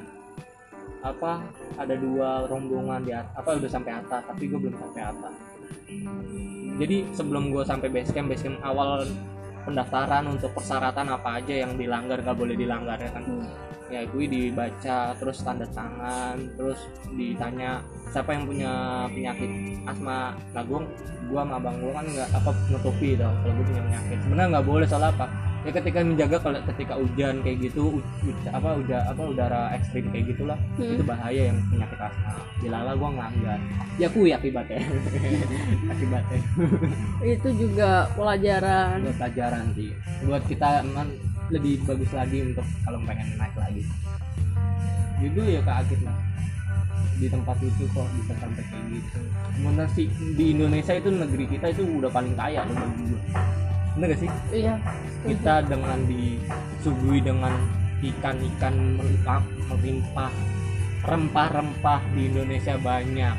apa ada dua rombongan di atas apa udah sampai atas tapi gue belum sampai atas. Jadi sebelum gue sampai base camp base camp awal pendaftaran untuk persyaratan apa aja yang dilanggar nggak boleh dilanggar ya kan? Hmm. ya gue dibaca terus tanda tangan terus ditanya siapa yang punya penyakit asma? Nah gue gue sama abang gue kan nggak apa nutupi tau kalau gue punya penyakit. Sebenarnya nggak boleh soal apa ya ketika menjaga kalau ketika hujan kayak gitu apa udah apa udara ekstrim kayak gitulah Hmm. itu bahaya yang penyakit asma. Dilala gue ngelanggar ya kui akibatnya. *laughs* Akibatnya. Itu juga pelajaran. Buat pelajaran sih. Buat kita emang lebih bagus lagi untuk kalau pengen naik lagi. Juga ya kaget lah di tempat itu kok bisa sampai kayak gitu. Bener sih di Indonesia itu negeri kita itu udah paling kaya loh bener gak sih? Iya kita dengan disuguhi dengan ikan-ikan melimpah melimpah rempah-rempah di Indonesia banyak.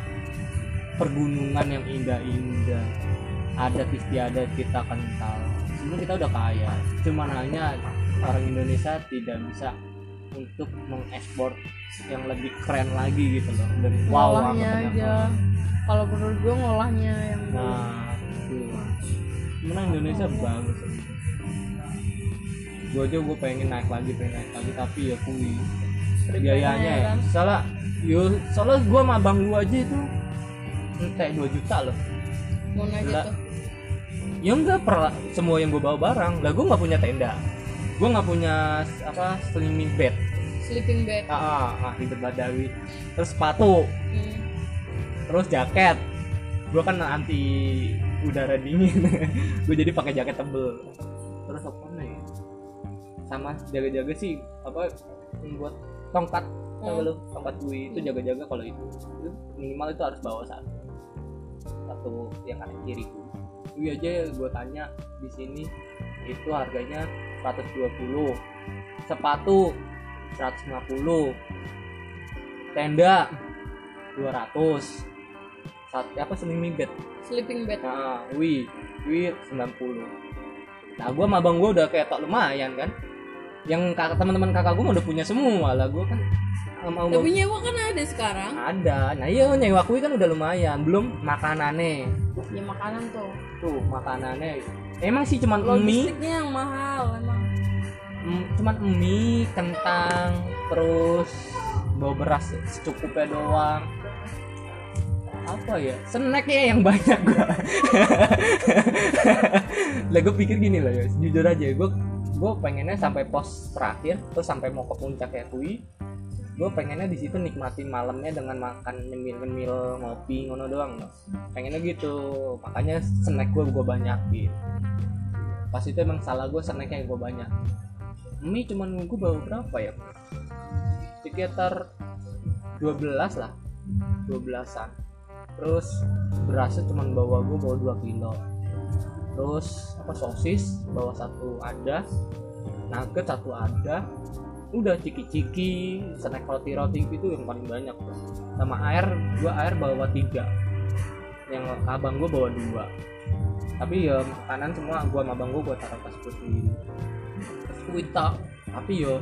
Pergunungan yang indah-indah. Adat istiadat kita kental sebenarnya kita udah kaya. Cuman hanya orang Indonesia tidak bisa untuk mengekspor yang lebih keren lagi gitu loh. Dan wow ngolahnya aja. kalau menurut gue ngolahnya yang Nah, itu. Menang Indonesia bagus. Gue aja gue pengen naik lagi, pengen naik lagi, tapi ya kui biayanya ya. kan? Salah, yo, soalnya gue sama abang lu aja itu entek 2 juta loh. mau naik Gila. itu Ya enggak per semua yang gue bawa barang. Lah gue nggak punya tenda. Gue nggak punya apa sleeping bed. sleeping bag Ah, ah, ah ribet badawi. Terus sepatu, Hmm. terus jaket gue kan anti udara dingin. *laughs* Gue jadi pakai jaket tebel. Terus apa nih sama jaga-jaga sih apa yang buat tongkat Hmm. lu tongkat gue itu jaga-jaga kalau itu. Itu minimal itu harus bawa satu. Satu yang kanan kiri gue aja gue tanya di sini itu harganya 120 sepatu 150 tenda 200 satu apa sleeping bed? Sleeping bag nah wi wi 90 nah gua sama abang gua udah kayak tak lumayan kan? Yang kakak teman-teman kakak mah udah punya semua. Lah gua kan sama tapi nyewa kan ada sekarang. Ada. Nah iya nyewa kui kan udah lumayan. Belum makanannya. Ya makanan tuh. Tuh makanannya. Emang sih cuman mie? Logistiknya yang mahal emang. Mm, cuman mie kentang terus bawa beras secukupnya doang apa ya? Snacknya yang banyak gua. *laughs* Lah gue pikir gini lah ya jujur aja gue gue pengennya sampai pos terakhir terus sampai mau ke puncak kayak kui gue pengennya di situ nikmatin malamnya dengan makan nyemil nyemil ngopi ngono doang no. pengennya gitu. Makanya snack gue gue banyak gitu pas itu emang salah gue snacknya gue banyak. Mie cuman gue bawa berapa ya? Sekitar 12 lah. 12an terus berasnya cuman bawa gue bawa 2 kilo. Terus apa sosis bawa satu ada nugget satu ada udah ciki-ciki snack roti-roti itu yang paling banyak. Tuh. sama air gua air bawa tiga. Yang abang gue bawa dua. Tapi ya makanan semua gua sama abang gue gua taruh tas putih terus kuita tapi yo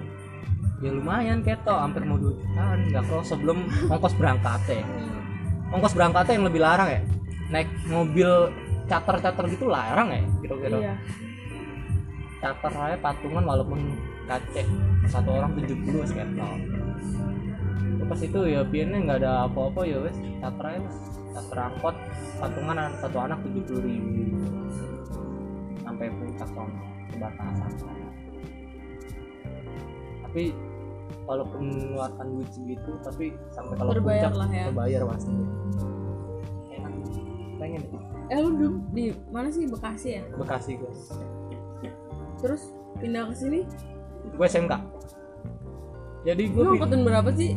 ya lumayan keto hampir mau dua jutaan. Nggak kalau sebelum ongkos berangkatnya ongkos berangkatnya yang lebih larang ya? Naik mobil cater-cater gitu larang ya? Kira-kira iya. Cater aja patungan walaupun kacek. Satu orang 70 sekian tahun pas itu ya biarnya nggak ada apa-apa ya wes. Cater aja cater angkot patungan an- satu anak 70 ribu. Sampai puncak sono ke batasan tapi walaupun mengeluarkan duit segitu tapi sampai kalau Terbayar puncak lah ya. terbayar pasti. Enak. Pengen deh. eh lu dulu di mana sih? Bekasi ya? Bekasi gue terus pindah ke sini? Gue SMK jadi gue lu angkatan berapa sih?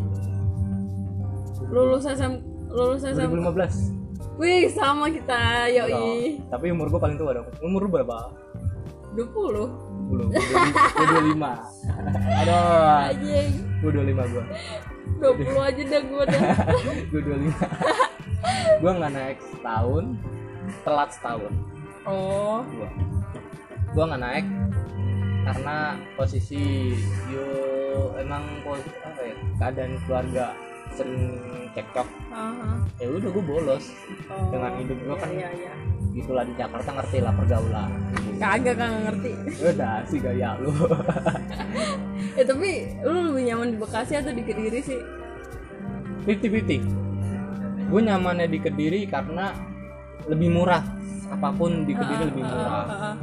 Lulus SM lulus SM 2015 wih sama kita yoi. Tapi umur gue paling tua dong. Umur lu berapa 20 belum gue 25 aduh anjing gue 25 gue 20 aja dah gue dah. Gue 25 gue nggak naik setahun telat setahun. Oh. Gue gue nggak naik karena posisi yo emang posisi apa ya keadaan keluarga sering cekcok. Aha. ya udah gue bolos Oh, Dengan hidup gua kan- iya, iya. gitulah di Jakarta ngerti lah pergaulan. Kagak kagak ngerti. Udah sih gaya lu. Eh *laughs* tapi lu lebih nyaman di Bekasi atau di Kediri sih? 50-50 gue nyamannya di Kediri karena lebih murah. Apa pun di Kediri lebih Ah, murah. ah, ah.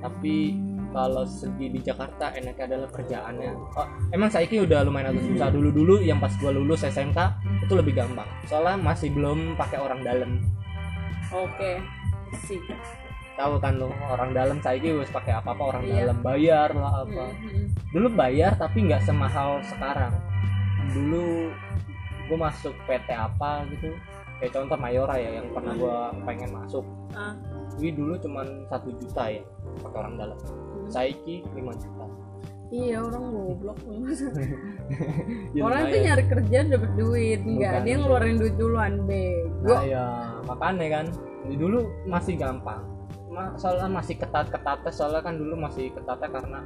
tapi kalau segi di Jakarta enaknya adalah kerjaannya. Oh, emang Saiki udah lumayan agak susah. Dulu dulu yang pas gue lulus SMK itu lebih gampang. Soalnya masih belum pakai orang dalam. Oke sih tahu kan lo orang dalam Saiki harus pakai apa apa orang Iya. dalam bayar lah apa. Mhm. dulu bayar tapi nggak semahal sekarang. Dulu gue masuk PT apa gitu. Kayak contoh Mayora ya yang pernah gue pengen masuk. Ah, Wih dulu cuman satu juta ya pakai orang dalam Saiki 5 juta. Iya orang goblok Ya, *laughs* orang tuh nyari kerja dapat duit enggak. Bukan. dia ngeluarin duit duluan bego Nah, ya makanya kan dulu masih gampang. Soalnya masih ketat-ketatnya soalnya kan dulu masih ketatnya karena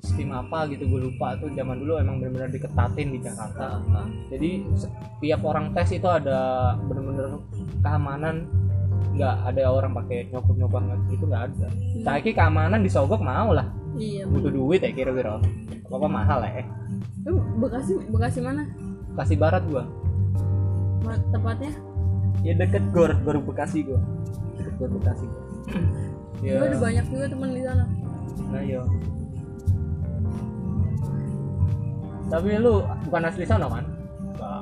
sistem apa gitu gue lupa tuh. Zaman dulu emang benar-benar diketatin di Jakarta. Jadi setiap orang tes itu ada bener-bener keamanan nggak ada orang pakai nyokap nyokap itu nggak ada. Saya keamanan disogok mau lah. Iya butuh duit ya kira-kira. Apa apa mahal ya. Lu Bekasi Bekasi mana? Kasih barat gua. Tepatnya? Ya deket gor gor bekasi gua. Deket gor bekasi gua. *clears throat* Ya. Ada banyak juga teman di sana. Nah iya. Tapi lu bukan asli sana kan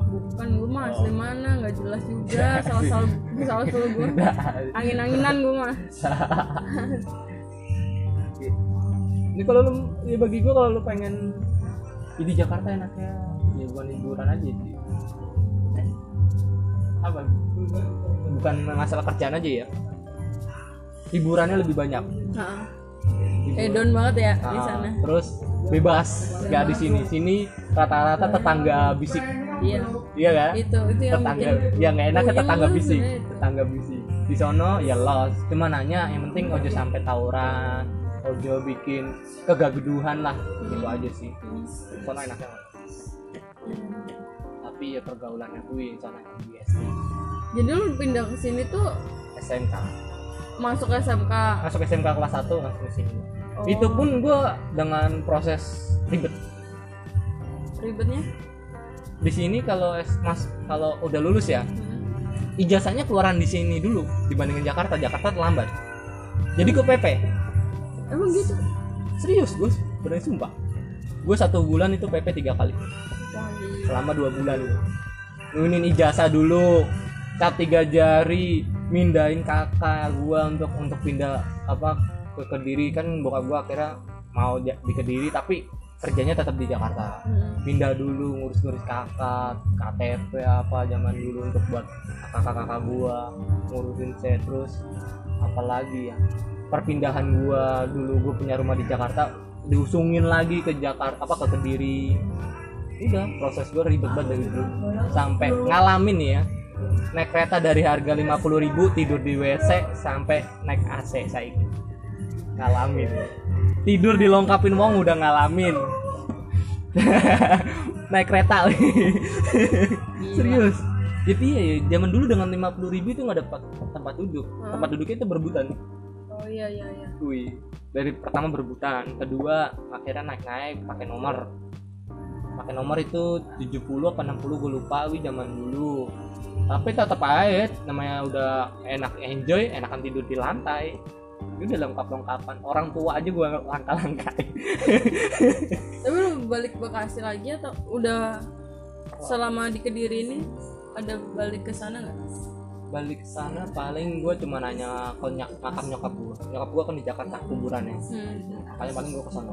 Bukan gue mah asli mana nggak jelas juga *laughs* salah salah salah salah gue angin anginan gue mah. *laughs* Ini kalau lu ya bagi gua kalau lu pengen ya di Jakarta enaknya ya bukan liburan aja sih. Apa? Bukan masalah kerjaan aja ya. Hiburannya lebih banyak. Hiburan. hedon banget ya di Ah, sana. terus bebas nggak di sini. Sini rata-rata tetangga bisik. Iya. Iya kan? Itu itu yang tetangga. bikin yang nggak enaknya Puyeng tetangga lu bisik. Sebenarnya itu. tetangga bisik. Di sono ya los cuma nanya yang penting ojo sampai tawuran ojo bikin kegaduhan lah. Gitu aja sih. Di sono enaknya tapi ya pergaulannya gue yang sana di SD jadi lu pindah ke sini tuh SMK masuk SMK masuk SMK kelas 1 langsung ke sini. Oh, itu pun gue dengan proses ribet. Ribetnya? Di sini kalau es- mas kalau udah lulus ya Hmm. ijazahnya keluaran di sini dulu dibandingin Jakarta. Jakarta terlambat. Jadi gue PP emang gitu? Serius gue bener sumpah. Gue satu bulan itu PP tiga kali. Iya. selama dua bulan. Nginin ijazah dulu cap tiga jari mindahin kakak gue untuk untuk pindah apa ke kediri. Kan bokap gue akhirnya mau di kediri tapi kerjanya tetap di Jakarta. Hmm. pindah dulu ngurus-ngurus kakak KTP apa zaman dulu untuk buat kakak-kakak gua ngurusin saya terus apalagi ya perpindahan gua. Dulu gua punya rumah di Jakarta diusungin lagi ke Jakarta apa ke Kediri. Udah proses gua ribet banget dari dulu. Sampai ngalamin ya naik kereta dari harga 50.000 tidur di WC sampai naik AC saya ngalamin. Tidur dilengkapin wong udah ngalamin. *laughs* Naik kereta. Serius. Jadi ya zaman dulu dengan 50.000 itu nggak dapat tempat duduk. Hmm. tempat duduknya itu berebutan. Oh iya iya iya. Wih, dari pertama berebutan, kedua akhirnya naik-naik pakai nomor. Pakai nomor itu 70 apa 60 gue lupa wih zaman dulu. Tapi tetap aja namanya udah enak enjoy, enakan tidur di lantai. Ini udah lengkap-lengkapan. Orang tua aja gua langkah-langkahin. *laughs* tapi lu balik Bekasi lagi atau udah selama di Kediri ini ada balik ke sana nggak Balik ke sana paling gue cuma nanya ke ny- makam nyokap gue. Nyokap gue kan di Jakarta kuburannya. hmm. paling paling gue ke sana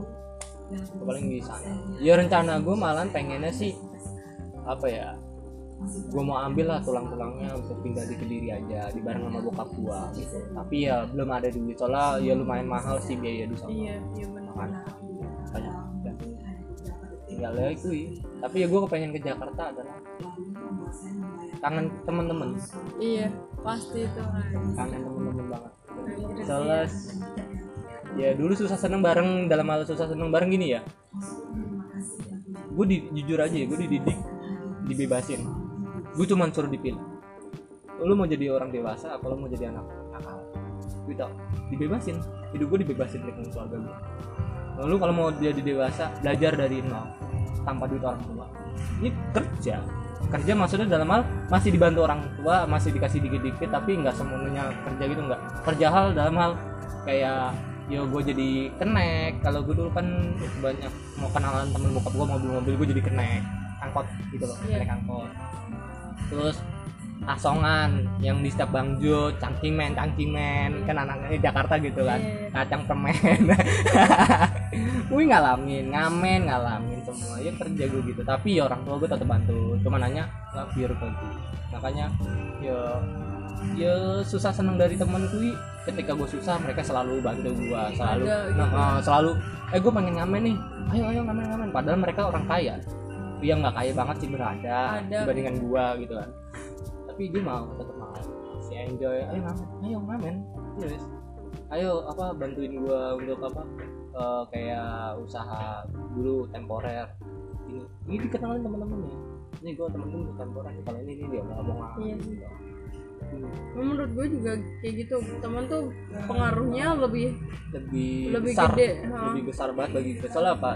gue paling di sana. Ya rencana gue malah pengennya sih apa ya gue mau ambil lah tulang-tulangnya untuk pindah di kediri aja di bareng sama bokap gue gitu. Tapi ya belum ada duit. Soalnya ya lumayan mahal sih biaya di sana iya iya benar. ya. tinggal ya itu ya. tapi ya gue kepengen ke Jakarta adalah kangen temen-temen. Iya pasti itu. Kangen temen-temen banget. Anjir, soalnya ya dulu susah seneng bareng dalam hal susah seneng bareng gini ya. Gue di, jujur aja ya gue dididik dibebasin. Gue cuma suruh dipilih. Lu mau jadi orang dewasa apa lu mau jadi anak nakal? Gitu dibebasin. Hidup gue dibebasin dengan keluarga gue lalu kalau mau jadi dewasa belajar dari nol tanpa duit orang tua. Ini kerja. Kerja maksudnya dalam hal masih dibantu orang tua masih dikasih dikit-dikit tapi nggak semuanya kerja gitu nggak. Kerja hal dalam hal kayak ya gue jadi kenek. Kalau gue dulu kan banyak mau kenalan temen bokap gue mobil-mobil gue jadi kenek. Angkot gitu loh Iya. kenek angkot. Terus asongan yang di setiap bangjo cangkimen cangkimen. Kan anaknya Jakarta gitu kan. Iya. kacang permen Wih *laughs* ngalamin ngamen ngalamin semua. Ya kerja gue gitu. Tapi ya orang tua gue tetap bantu. Cuma nanya nggak biar bantu makanya ya ya susah seneng dari temen gue ketika gue susah mereka selalu bantu gue selalu Ada gitu. nah, eh, selalu eh gue pengen ngamen nih. Ayo ayo ngamen ngamen. Padahal mereka orang kaya. Yang nggak kaya banget sih berada Ada. dibandingkan gue gitu kan. Tapi dia mau tetap mau si enjoy ayo ngamen ayo ngamen. Yes ayo apa bantuin gua untuk apa eh, kayak usaha dulu temporer. Ini ini dikenalin teman-temannya ini gua temen-temen temporer kalau ini ini dia mau ngomong apa Iya. gitu menurut gue juga kayak gitu. Teman tuh pengaruhnya lebih lebih, Lebih besar. gede, lebih besar banget bagi gue soalnya apa?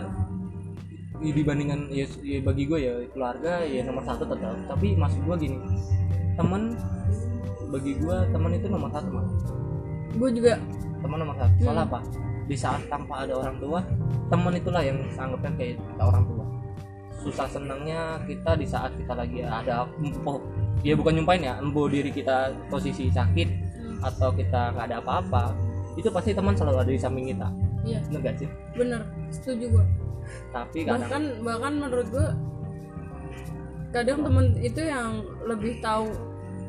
Ya, dibandingkan ya, ya bagi gue ya keluarga ya nomor satu tetap. Tapi maksud gue gini teman bagi gue teman itu nomor satu mah gue juga. Teman nomor satu. Soalnya Hmm. apa? Di saat tanpa ada orang tua teman itulah yang anggapnya kayak orang tua susah senangnya kita di saat kita lagi ada empuh dia bukan nyumpain ya empuh diri kita posisi sakit Hmm. atau kita nggak ada apa-apa itu pasti teman selalu ada di samping kita. Iya. Bener gak sih? Bener setuju gue tapi kadang bahkan bahkan menurut gue kadang temen itu yang lebih tahu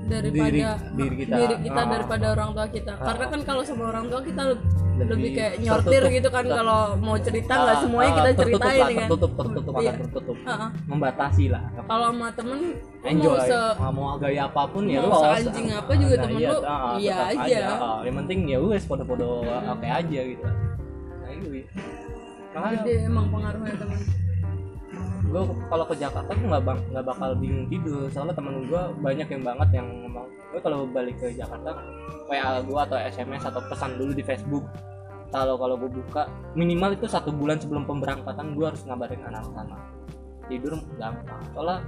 daripada Diri- diri kita. Ah. daripada orang tua kita Ah. karena kan kalau sama orang tua kita lebih, Lebih kayak nyortir tertutup. gitu kan Ter- kalau mau cerita nggak Ah, semuanya ah, kita tertutup ceritain lah, kan tertutup tertutup Iya. tertutup Ah, ah. membatasi lah kalau sama temen enjoy mau se mau, gaya apa pun ya mau lu seanjing apa juga temen iya, lu, ah, iya aja. Ah, yang penting ya wes podo-podo oke aja gitu nah itu makanya emang pengaruhnya temen gue kalau ke Jakarta tuh nggak bang nggak bakal bingung tidur. Soalnya temen gue banyak yang banget yang ngomong gue kalau balik ke Jakarta WA gue atau SMS atau pesan dulu di Facebook. Kalau kalau gue buka minimal itu satu bulan sebelum pemberangkatan gue harus ngabarin anak sana tidur gampang. Soalnya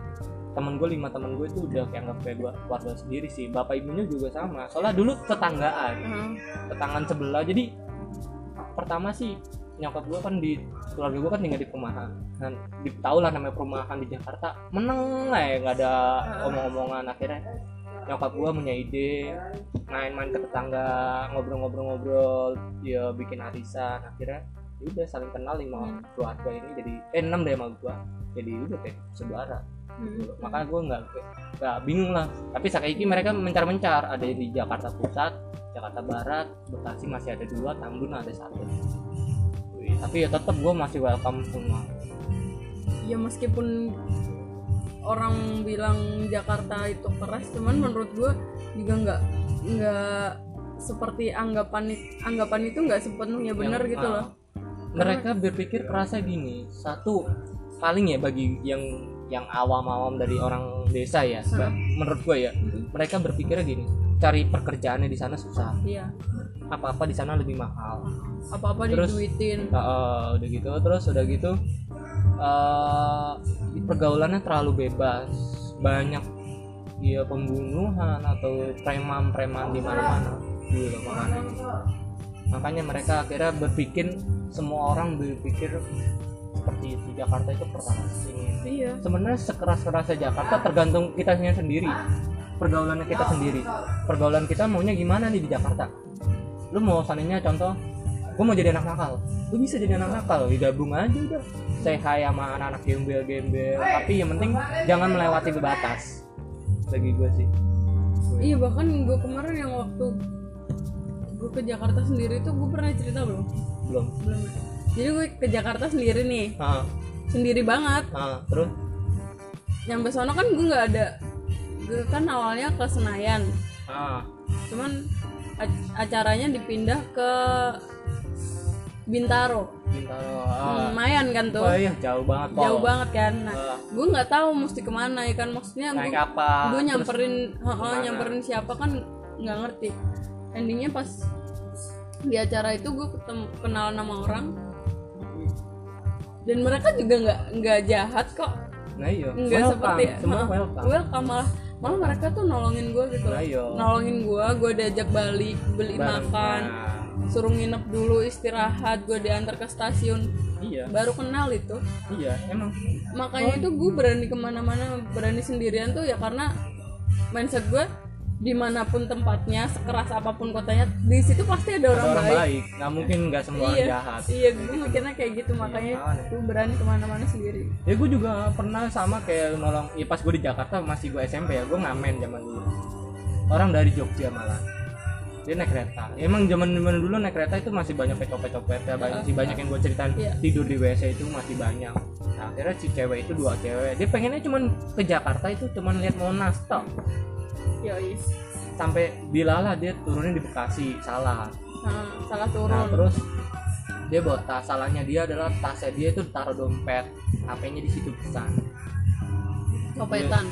temen gue lima temen gue itu udah kayak anggap kayak gue keluarga sendiri sih. Bapak ibunya juga sama. Soalnya dulu tetanggaan Ah, tetanggaan sebelah. Jadi pertama sih nyokap gue kan di keluarga gue kan tinggal di perumahan. Dan di tau lah namanya perumahan di Jakarta meneng lah ya nggak ada omong-omongan. Akhirnya nyokap gue punya ide main-main ke tetangga ngobrol-ngobrol-ngobrol ya bikin arisan. Akhirnya ya udah saling kenal lima keluarga ini jadi eh enam deh sama gue jadi udah kayak saudara. Hmm. makanya gue nggak nggak bingung lah. Tapi saiki mereka mencar-mencar. Ada di Jakarta Pusat Jakarta Barat Bekasi masih ada dua Tambun ada satu Wih, tapi ya tetap gue masih welcome semua. Ya meskipun orang bilang Jakarta itu keras cuman menurut gue juga nggak nggak seperti anggapan anggapan itu nggak sepenuhnya benar Yang, gitu ah, loh. Mereka berpikir kerasa gini satu paling ya bagi yang yang awam-awam dari orang desa ya menurut gue ya mereka berpikirnya gini cari pekerjaannya di sana susah. Iya. Apa-apa di sana lebih mahal. Apa apa Terus- diduitin Nah, udah gitu terus udah gitu eh pergaulannya terlalu bebas. Banyak ya pembunuhan atau preman-preman di mana-mana. Gitu makanya. Makanya mereka akhirnya berpikir semua orang berpikir seperti itu. Jakarta itu keras ini iya. Sebenarnya sekeras kerasnya Jakarta tergantung kitanya sendiri pergaulannya kita sendiri. Pergaulan kita maunya gimana nih di Jakarta? Lu mau sananya contoh gue mau jadi anak nakal. Lu bisa jadi anak nakal ya gabung aja udah. Say hi sama anak-anak gembel-gembel. Tapi yang penting jangan melewati batas. Bagi gue sih. Iya bahkan gue kemarin yang waktu gue ke Jakarta sendiri tuh gue pernah cerita belum belum. Belum. Jadi gue ke Jakarta sendiri nih. Ah sendiri banget. Ah terus? Nyampe sono kan gue nggak ada gue kan awalnya ke Senayan. Ah. Cuman ac- acaranya dipindah ke Bintaro. Bintaro ah. Lumayan kan tuh. Oh iya jauh banget Pol. jauh banget kan. Nah Ah, gue nggak tahu mesti ke mana ya kan. Maksudnya gue gue nyamperin heeh, nyamperin siapa kan nggak ngerti. Endingnya pas di acara itu gue ketemu kenal nama orang. Dan mereka juga nggak nggak jahat kok. Nah iya. Nggak Welcome. seperti semua heeh, welcome. welcome malah malah mereka tuh nolongin gue gitu. Iya. nolongin gue gue diajak balik beli Bareng. makan Nah, suruh nginep dulu istirahat gue diantar ke stasiun. Iya. Baru kenal itu. Iya emang. Makanya itu gue berani ke mana-mana berani sendirian tuh ya karena mindset gue di mana pun tempatnya sekeras apa pun kotanya di situ pasti ada orang, Ada orang baik. baik. Nggak mungkin nggak semua orang iya jahat. iya gue mikirnya kayak gitu makanya makanya. gue berani ke mana-mana sendiri. Ya gue juga pernah sama kayak nolong ya pas gue di Jakarta masih gue SMP ya gue ngamen zaman dulu. Orang dari Jogja malah. Dia naik kereta. Ya, emang zaman zaman dulu naik kereta itu masih banyak copet-copet ya banyak sih banyak yang gue ceritain. Iya. tidur di WC itu masih banyak. Nah, akhirnya si cewek itu dua cewek dia pengennya cuman ke Jakarta itu cuman lihat Monas tok yoi sampai dilalah dia turunnya di Bekasi salah nah, salah turun Nah terus dia bawa tas, salahnya dia adalah tasnya dia itu taruh dompet, HP-nya di situ pesan. copetan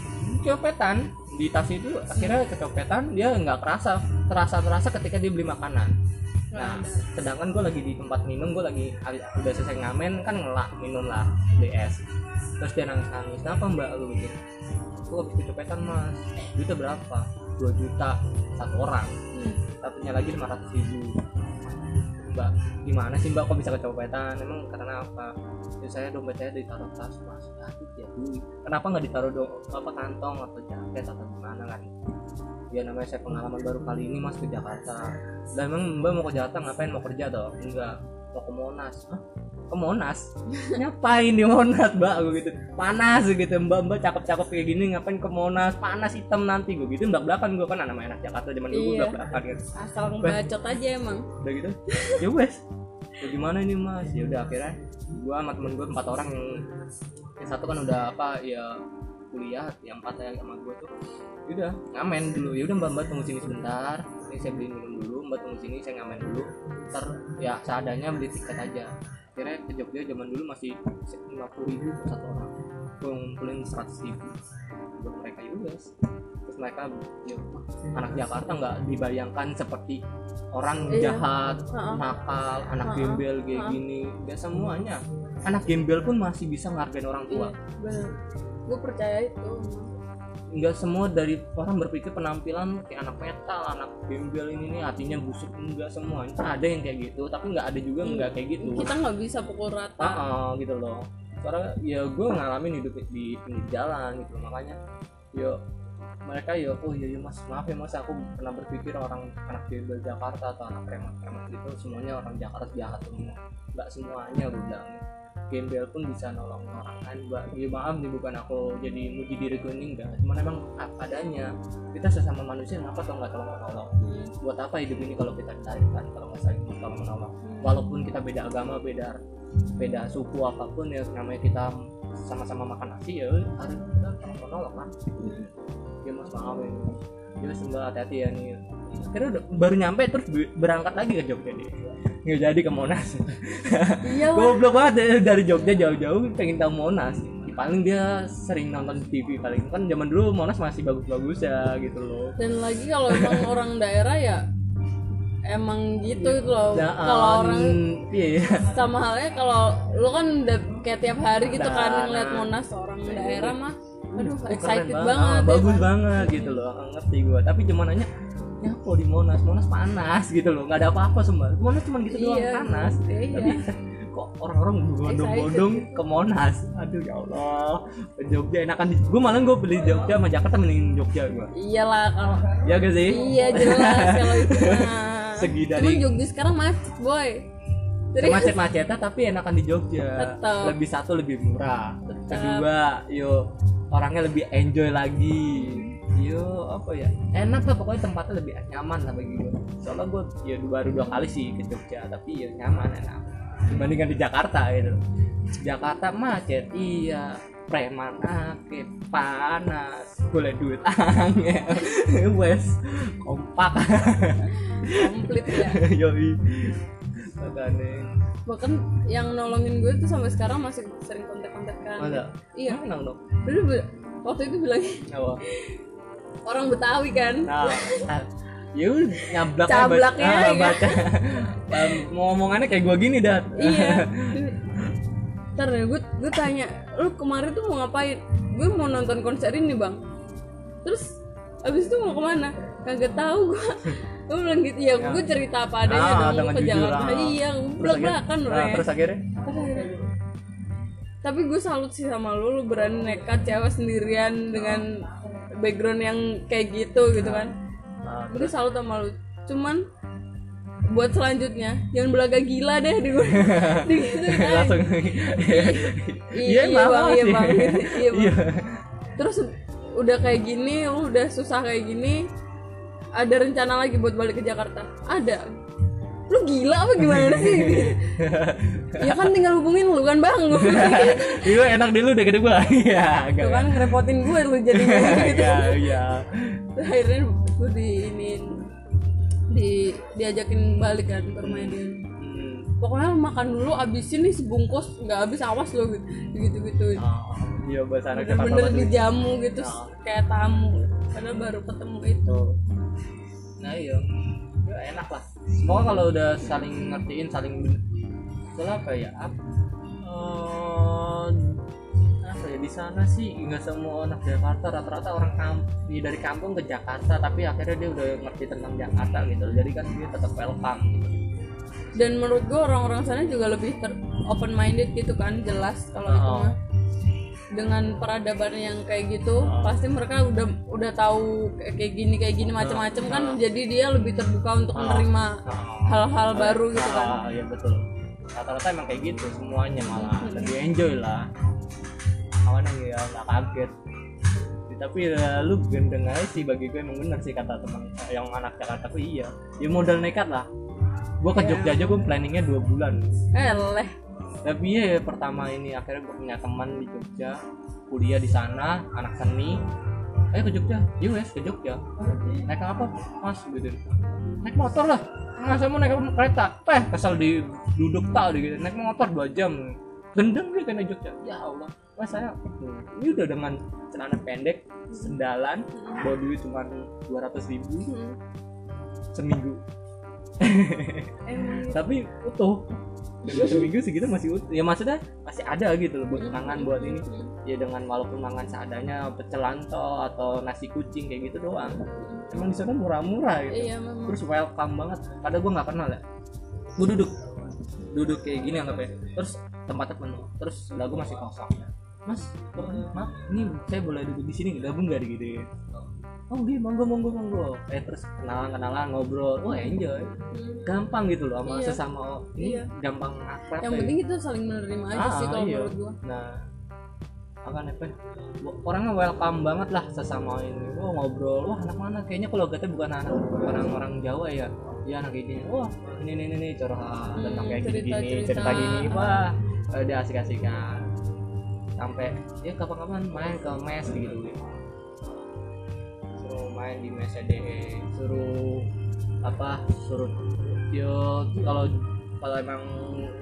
Copetan di tas itu akhirnya kecopetan dia nggak kerasa, terasa terasa ketika dia beli makanan. Nah, sedangkan gue lagi di tempat minum, gue lagi udah selesai ngamen kan ngelak minum lah es. Terus dia nangis nangis, kenapa mbak lu gitu? Gue habis kecopetan mas, duitnya berapa? 2 juta satu orang. Hmm. satunya lagi 500 ribu. Mbak gimana sih mbak kok bisa kecopetan emang karena apa? Ya saya dompet saya ditaruh tas mas. Ya duit. Kenapa nggak ditaruh do apa kantong atau jaket atau gimana kan? Ya namanya saya pengalaman baru kali ini mas ke Jakarta. Dan emang mbak mau ke Jakarta ngapain? Mau kerja toh enggak? Mau ke Monas? Hah? Ke Monas. Ngapain di Monas mbak? Gue gitu. Panas gitu. Mbak mbak cakep cakep kayak gini ngapain ke Monas? Panas hitam nanti. Gue gitu belak belakan gue kan anak anak Jakarta zaman dulu gue Iya. belak belakan kan asal ngebacot aja emang. Udah gitu? *laughs* Ya wes. Ya gimana ini mas? Ya udah akhirnya gua sama temen gue empat orang yang yang satu kan udah apa ya kuliah yang empat yang sama gue tuh. Ya udah ngamen dulu. Ya udah mbak mbak tunggu sini sebentar. Ini saya beliin minum dulu. Mbak tunggu sini saya ngamen dulu. Ntar ya seadanya beli tiket aja akhirnya ke Jogja zaman dulu masih lima puluh ribu per satu orang. Gue ngumpulin seratus ribu buat mereka udah terus mereka ya, anak Jakarta nggak dibayangkan seperti orang Iya. jahat nakal anak gembel kayak gini. Gak semuanya. Anak gembel pun masih bisa ngargain orang tua. Iya gue percaya itu nggak semua dari orang berpikir penampilan kayak anak metal anak gembel ini nih hatinya busuk enggak semua. Ada yang kayak gitu tapi nggak ada juga nggak kayak gitu. kita nggak bisa pukul rata. Ah ah, gitu loh. Karena ya gue ngalamin hidup di pinggir jalan gitu makanya yo mereka ya oh iya iya mas maaf ya mas aku pernah berpikir orang anak gembel Jakarta atau anak preman preman gitu semuanya orang Jakarta jahat semua. Nggak semuanya gue bilang gembel pun bisa nolong orang. Lain mbak ya maaf nih bukan aku jadi muji diriku ini enggak. Cuman emang adanya. Kita sesama manusia kenapa kalau nggak tolong menolong? Buat apa hidup ini kalau kita carikan kalau nggak saling tolong menolong? Walaupun kita beda agama beda beda suku apa pun ya namanya kita sama-sama makan nasi ya harus kita tolong menolong kan? Ya mas maaf ini ya sembah hati-hati ya nih. Akhirnya udah baru nyampe terus be- berangkat lagi ke Jogja dia nggak jadi ke Monas. *laughs* Iya goblok banget ya, dari Jogja jauh-jauh pengen tahu Monas. Ya, paling dia sering nonton TV paling. Kan zaman dulu Monas masih bagus-bagus ya gitu loh. Dan lagi kalau emang *laughs* orang daerah ya emang gitu itu loh. Ya, kalau orang iya iya. sama halnya kalau lu kan udah kayak tiap hari gitu kan Nah, ngeliat nah. Monas orang daerah mah aduh excited keren banget Ah, ya bagus kan? banget gitu loh. Ngerti gua. Tapi cuman nanya nyapo di Monas Monas panas gitu loh. Nggak ada apa-apa semua Monas cuma gitu doang Iya. panas. Iya. tapi kok orang-orang bodong-bodong ke Monas? Aduh ya Allah. Jogja enakan di gua malah gua beli Jogja sama Jakarta mending Jogja gua. Iyalah kalau ya gak sih? Iya jelas kalau itu Segi Cuman dari- Jogja sekarang macet boy. Jadi macet-macetan tapi enakan di Jogja. Tetep. lebih satu lebih murah. Kedua yo orangnya lebih enjoy lagi yo apa ya? Enak lah pokoknya tempatnya lebih nyaman lah bagi gue soalnya gue ya baru dua kali sih ke Jogja tapi ya nyaman enak. Dibandingkan di Jakarta gitu. Jakarta macet iya. Preman ake panas. Boleh duit angel. *laughs* Wes kompak. Komplit ya? *laughs* Yoi. Makanya. Bahkan yang nolongin gue tuh sampai sekarang masih sering kontak-kontakan. Iya. Enak dong. be- waktu itu bilang Apa? *laughs* orang Betawi kan? Nah, ah, ya nyablak Cablaknya baca, ah, ya. baca. Um, ngomongannya kayak gua gini dah. iya. *laughs* Ntar gue gue tanya lu kemarin tuh mau ngapain? Gue mau nonton konser ini bang. Terus abis itu mau ke mana? Kagak tahu gue gue bilang gitu ya gue cerita apa adanya Ah, dong ke Jakarta. Ah. iya gue belak belakan nah, orangnya. terus akhirnya Terus akhirnya, tapi gue salut sih sama lu. Lu berani nekat cewek sendirian dengan background yang kayak gitu gitu kan. Nah, gue salut sama lu. Cuman buat selanjutnya jangan belaga gila deh di gue *laughs* di gitu langsung. Iya, iya, bang, iya sih? bang, iya *laughs* bang. Iya. terus udah kayak gini lu udah susah kayak gini ada rencana lagi buat balik ke Jakarta? Ada lu gila apa gimana *laughs* sih ya kan tinggal hubungin lu kan bang *laughs* Iya enak di lu deh gede gua. *laughs* Iya, Tuh enggak. kan ngerepotin gue lu jadi gitu Iya, iya. Akhirnya gue di ini di diajakin balik kan ke rumahnya dia Hmm. pokoknya makan dulu abisin nih sebungkus nggak habis awas lo gitu gitu gitu Oh, iya bahasa anak bener-bener banget. dijamu gitu Oh. kayak tamu padahal baru ketemu itu. Nah iya, ya, enak lah. Semoga kalau udah saling ngertiin, saling Soalnya apa ya? Eh, apa ya di sana sih nggak semua anak Jakarta rata-rata orang kampung dari kampung ke Jakarta tapi akhirnya dia udah ngerti tentang Jakarta gitu jadi kan dia tetap welcome gitu. dan menurut gue orang-orang sana juga lebih ter open minded gitu kan jelas kalau itu Oh. mah dengan peradaban yang kayak gitu Oh. pasti mereka udah udah tahu kayak gini kayak gini macam-macam kan jadi dia lebih terbuka untuk Oh. menerima hal-hal baru gitu kan Ah, iya betul. Rata-rata emang kayak gitu semuanya malah lebih enjoy lah. Awalnya ya nggak kaget. Tapi ya, lu gendeng aja sih bagi gue emang bener sih kata teman yang anak Jakarta tuh iya. Ya modal nekat lah. Gua ke Iya. Jogja aja gue planningnya dua bulan. eh leh Tapi ya pertama ini akhirnya gue punya teman di Jogja kuliah di sana anak seni. Ayo ke Jogja iya wes ke Jogja. Naik apa? Mas gitu. Naik motor lah. Nggak saya mau naik kereta? Eh kesal di duduk tak gitu naik motor dua jam. Gendeng dia kena Jogja. Ya Allah. Mas saya hmm, ini udah dengan celana pendek sendalan bawa duit cuma dua ratus ribu. Hmm. seminggu. *laughs* Tapi utuh seminggu segitu masih utuh ya maksudnya masih ada gitu loh buat kangen buat ini. Ya dengan walaupun mangan seadanya pecel lanto atau nasi kucing kayak gitu doang. Emang di sana murah-murah gitu. Iya memang. Terus welcome banget. Padahal gue nggak kenal ya gue duduk. Duduk kayak gini anggapnya terus tempatnya penuh. Terus lagu masih kosong. Mas maaf ini saya boleh duduk di sini gabung nggak gitu oh dia monggo monggo monggo. Eh terus kenalan kenalan ngobrol. Wah enjoy. Gampang gitu loh sama Iya. sesama ini Iya. gampang akrab yang ya. penting kita saling menerima aja Ah, sih kalau iya. menurut gua. Nah akan apa orangnya welcome banget lah sesama ini. Oh ngobrol. Wah anak mana? Kayaknya kalau kita bukan anak orang-orang Jawa ya. Ya anak ini. Wah ini ini ini, curhat Hmm, tentang kayak gini gini cerita-cerita. cerita gini. Wah dia asik-asikan. Sampai ya kapan-kapan main ke mes gitu. suruh main di mes DE suruh apa suruh yo kalau kalau emang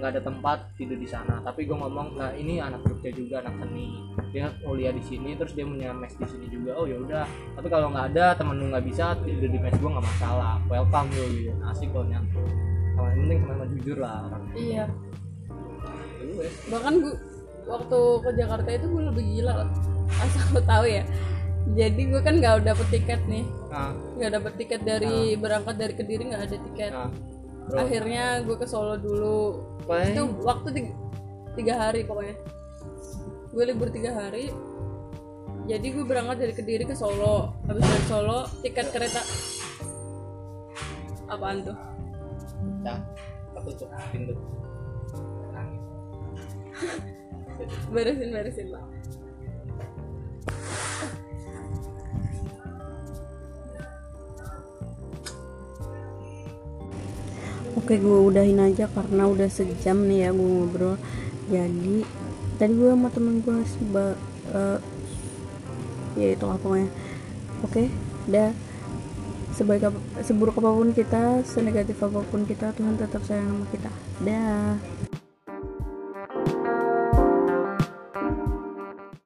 nggak ada tempat tidur di sana. Tapi gue ngomong nah ini anak Jogja juga anak seni. Dia kuliah di sini terus dia punya mes di sini juga. Oh ya udah. Tapi kalau nggak ada temen lu nggak bisa tidur di mes gue nggak masalah. Welcome lu gitu. Asik kok yang sama yang penting sama jujur lah orang. Iya. Gue bahkan gua waktu ke Jakarta itu gue lebih gila. Loh asal lo tahu ya jadi gue kan nggak dapet tiket nih. Nah, nggak dapet tiket dari berangkat dari kediri nggak ada tiket. Nah bro. Akhirnya gue ke Solo dulu. Paling- itu waktu tiga, tiga hari pokoknya. Gue libur tiga hari. Jadi gue berangkat dari kediri ke Solo. Habis dari Solo tiket kereta. Apaan tuh? Aku tutup pintu *laughs* beresin beresin pak Oke gue udahin aja karena udah sejam nih ya gue ngobrol. Jadi tadi gue sama temen gue seba, eh, ya itu apa pokoknya. Oke dah. Sebaik apa, seburuk apa pun kita senegatif apa pun kita Tuhan tetap sayang sama kita. Dah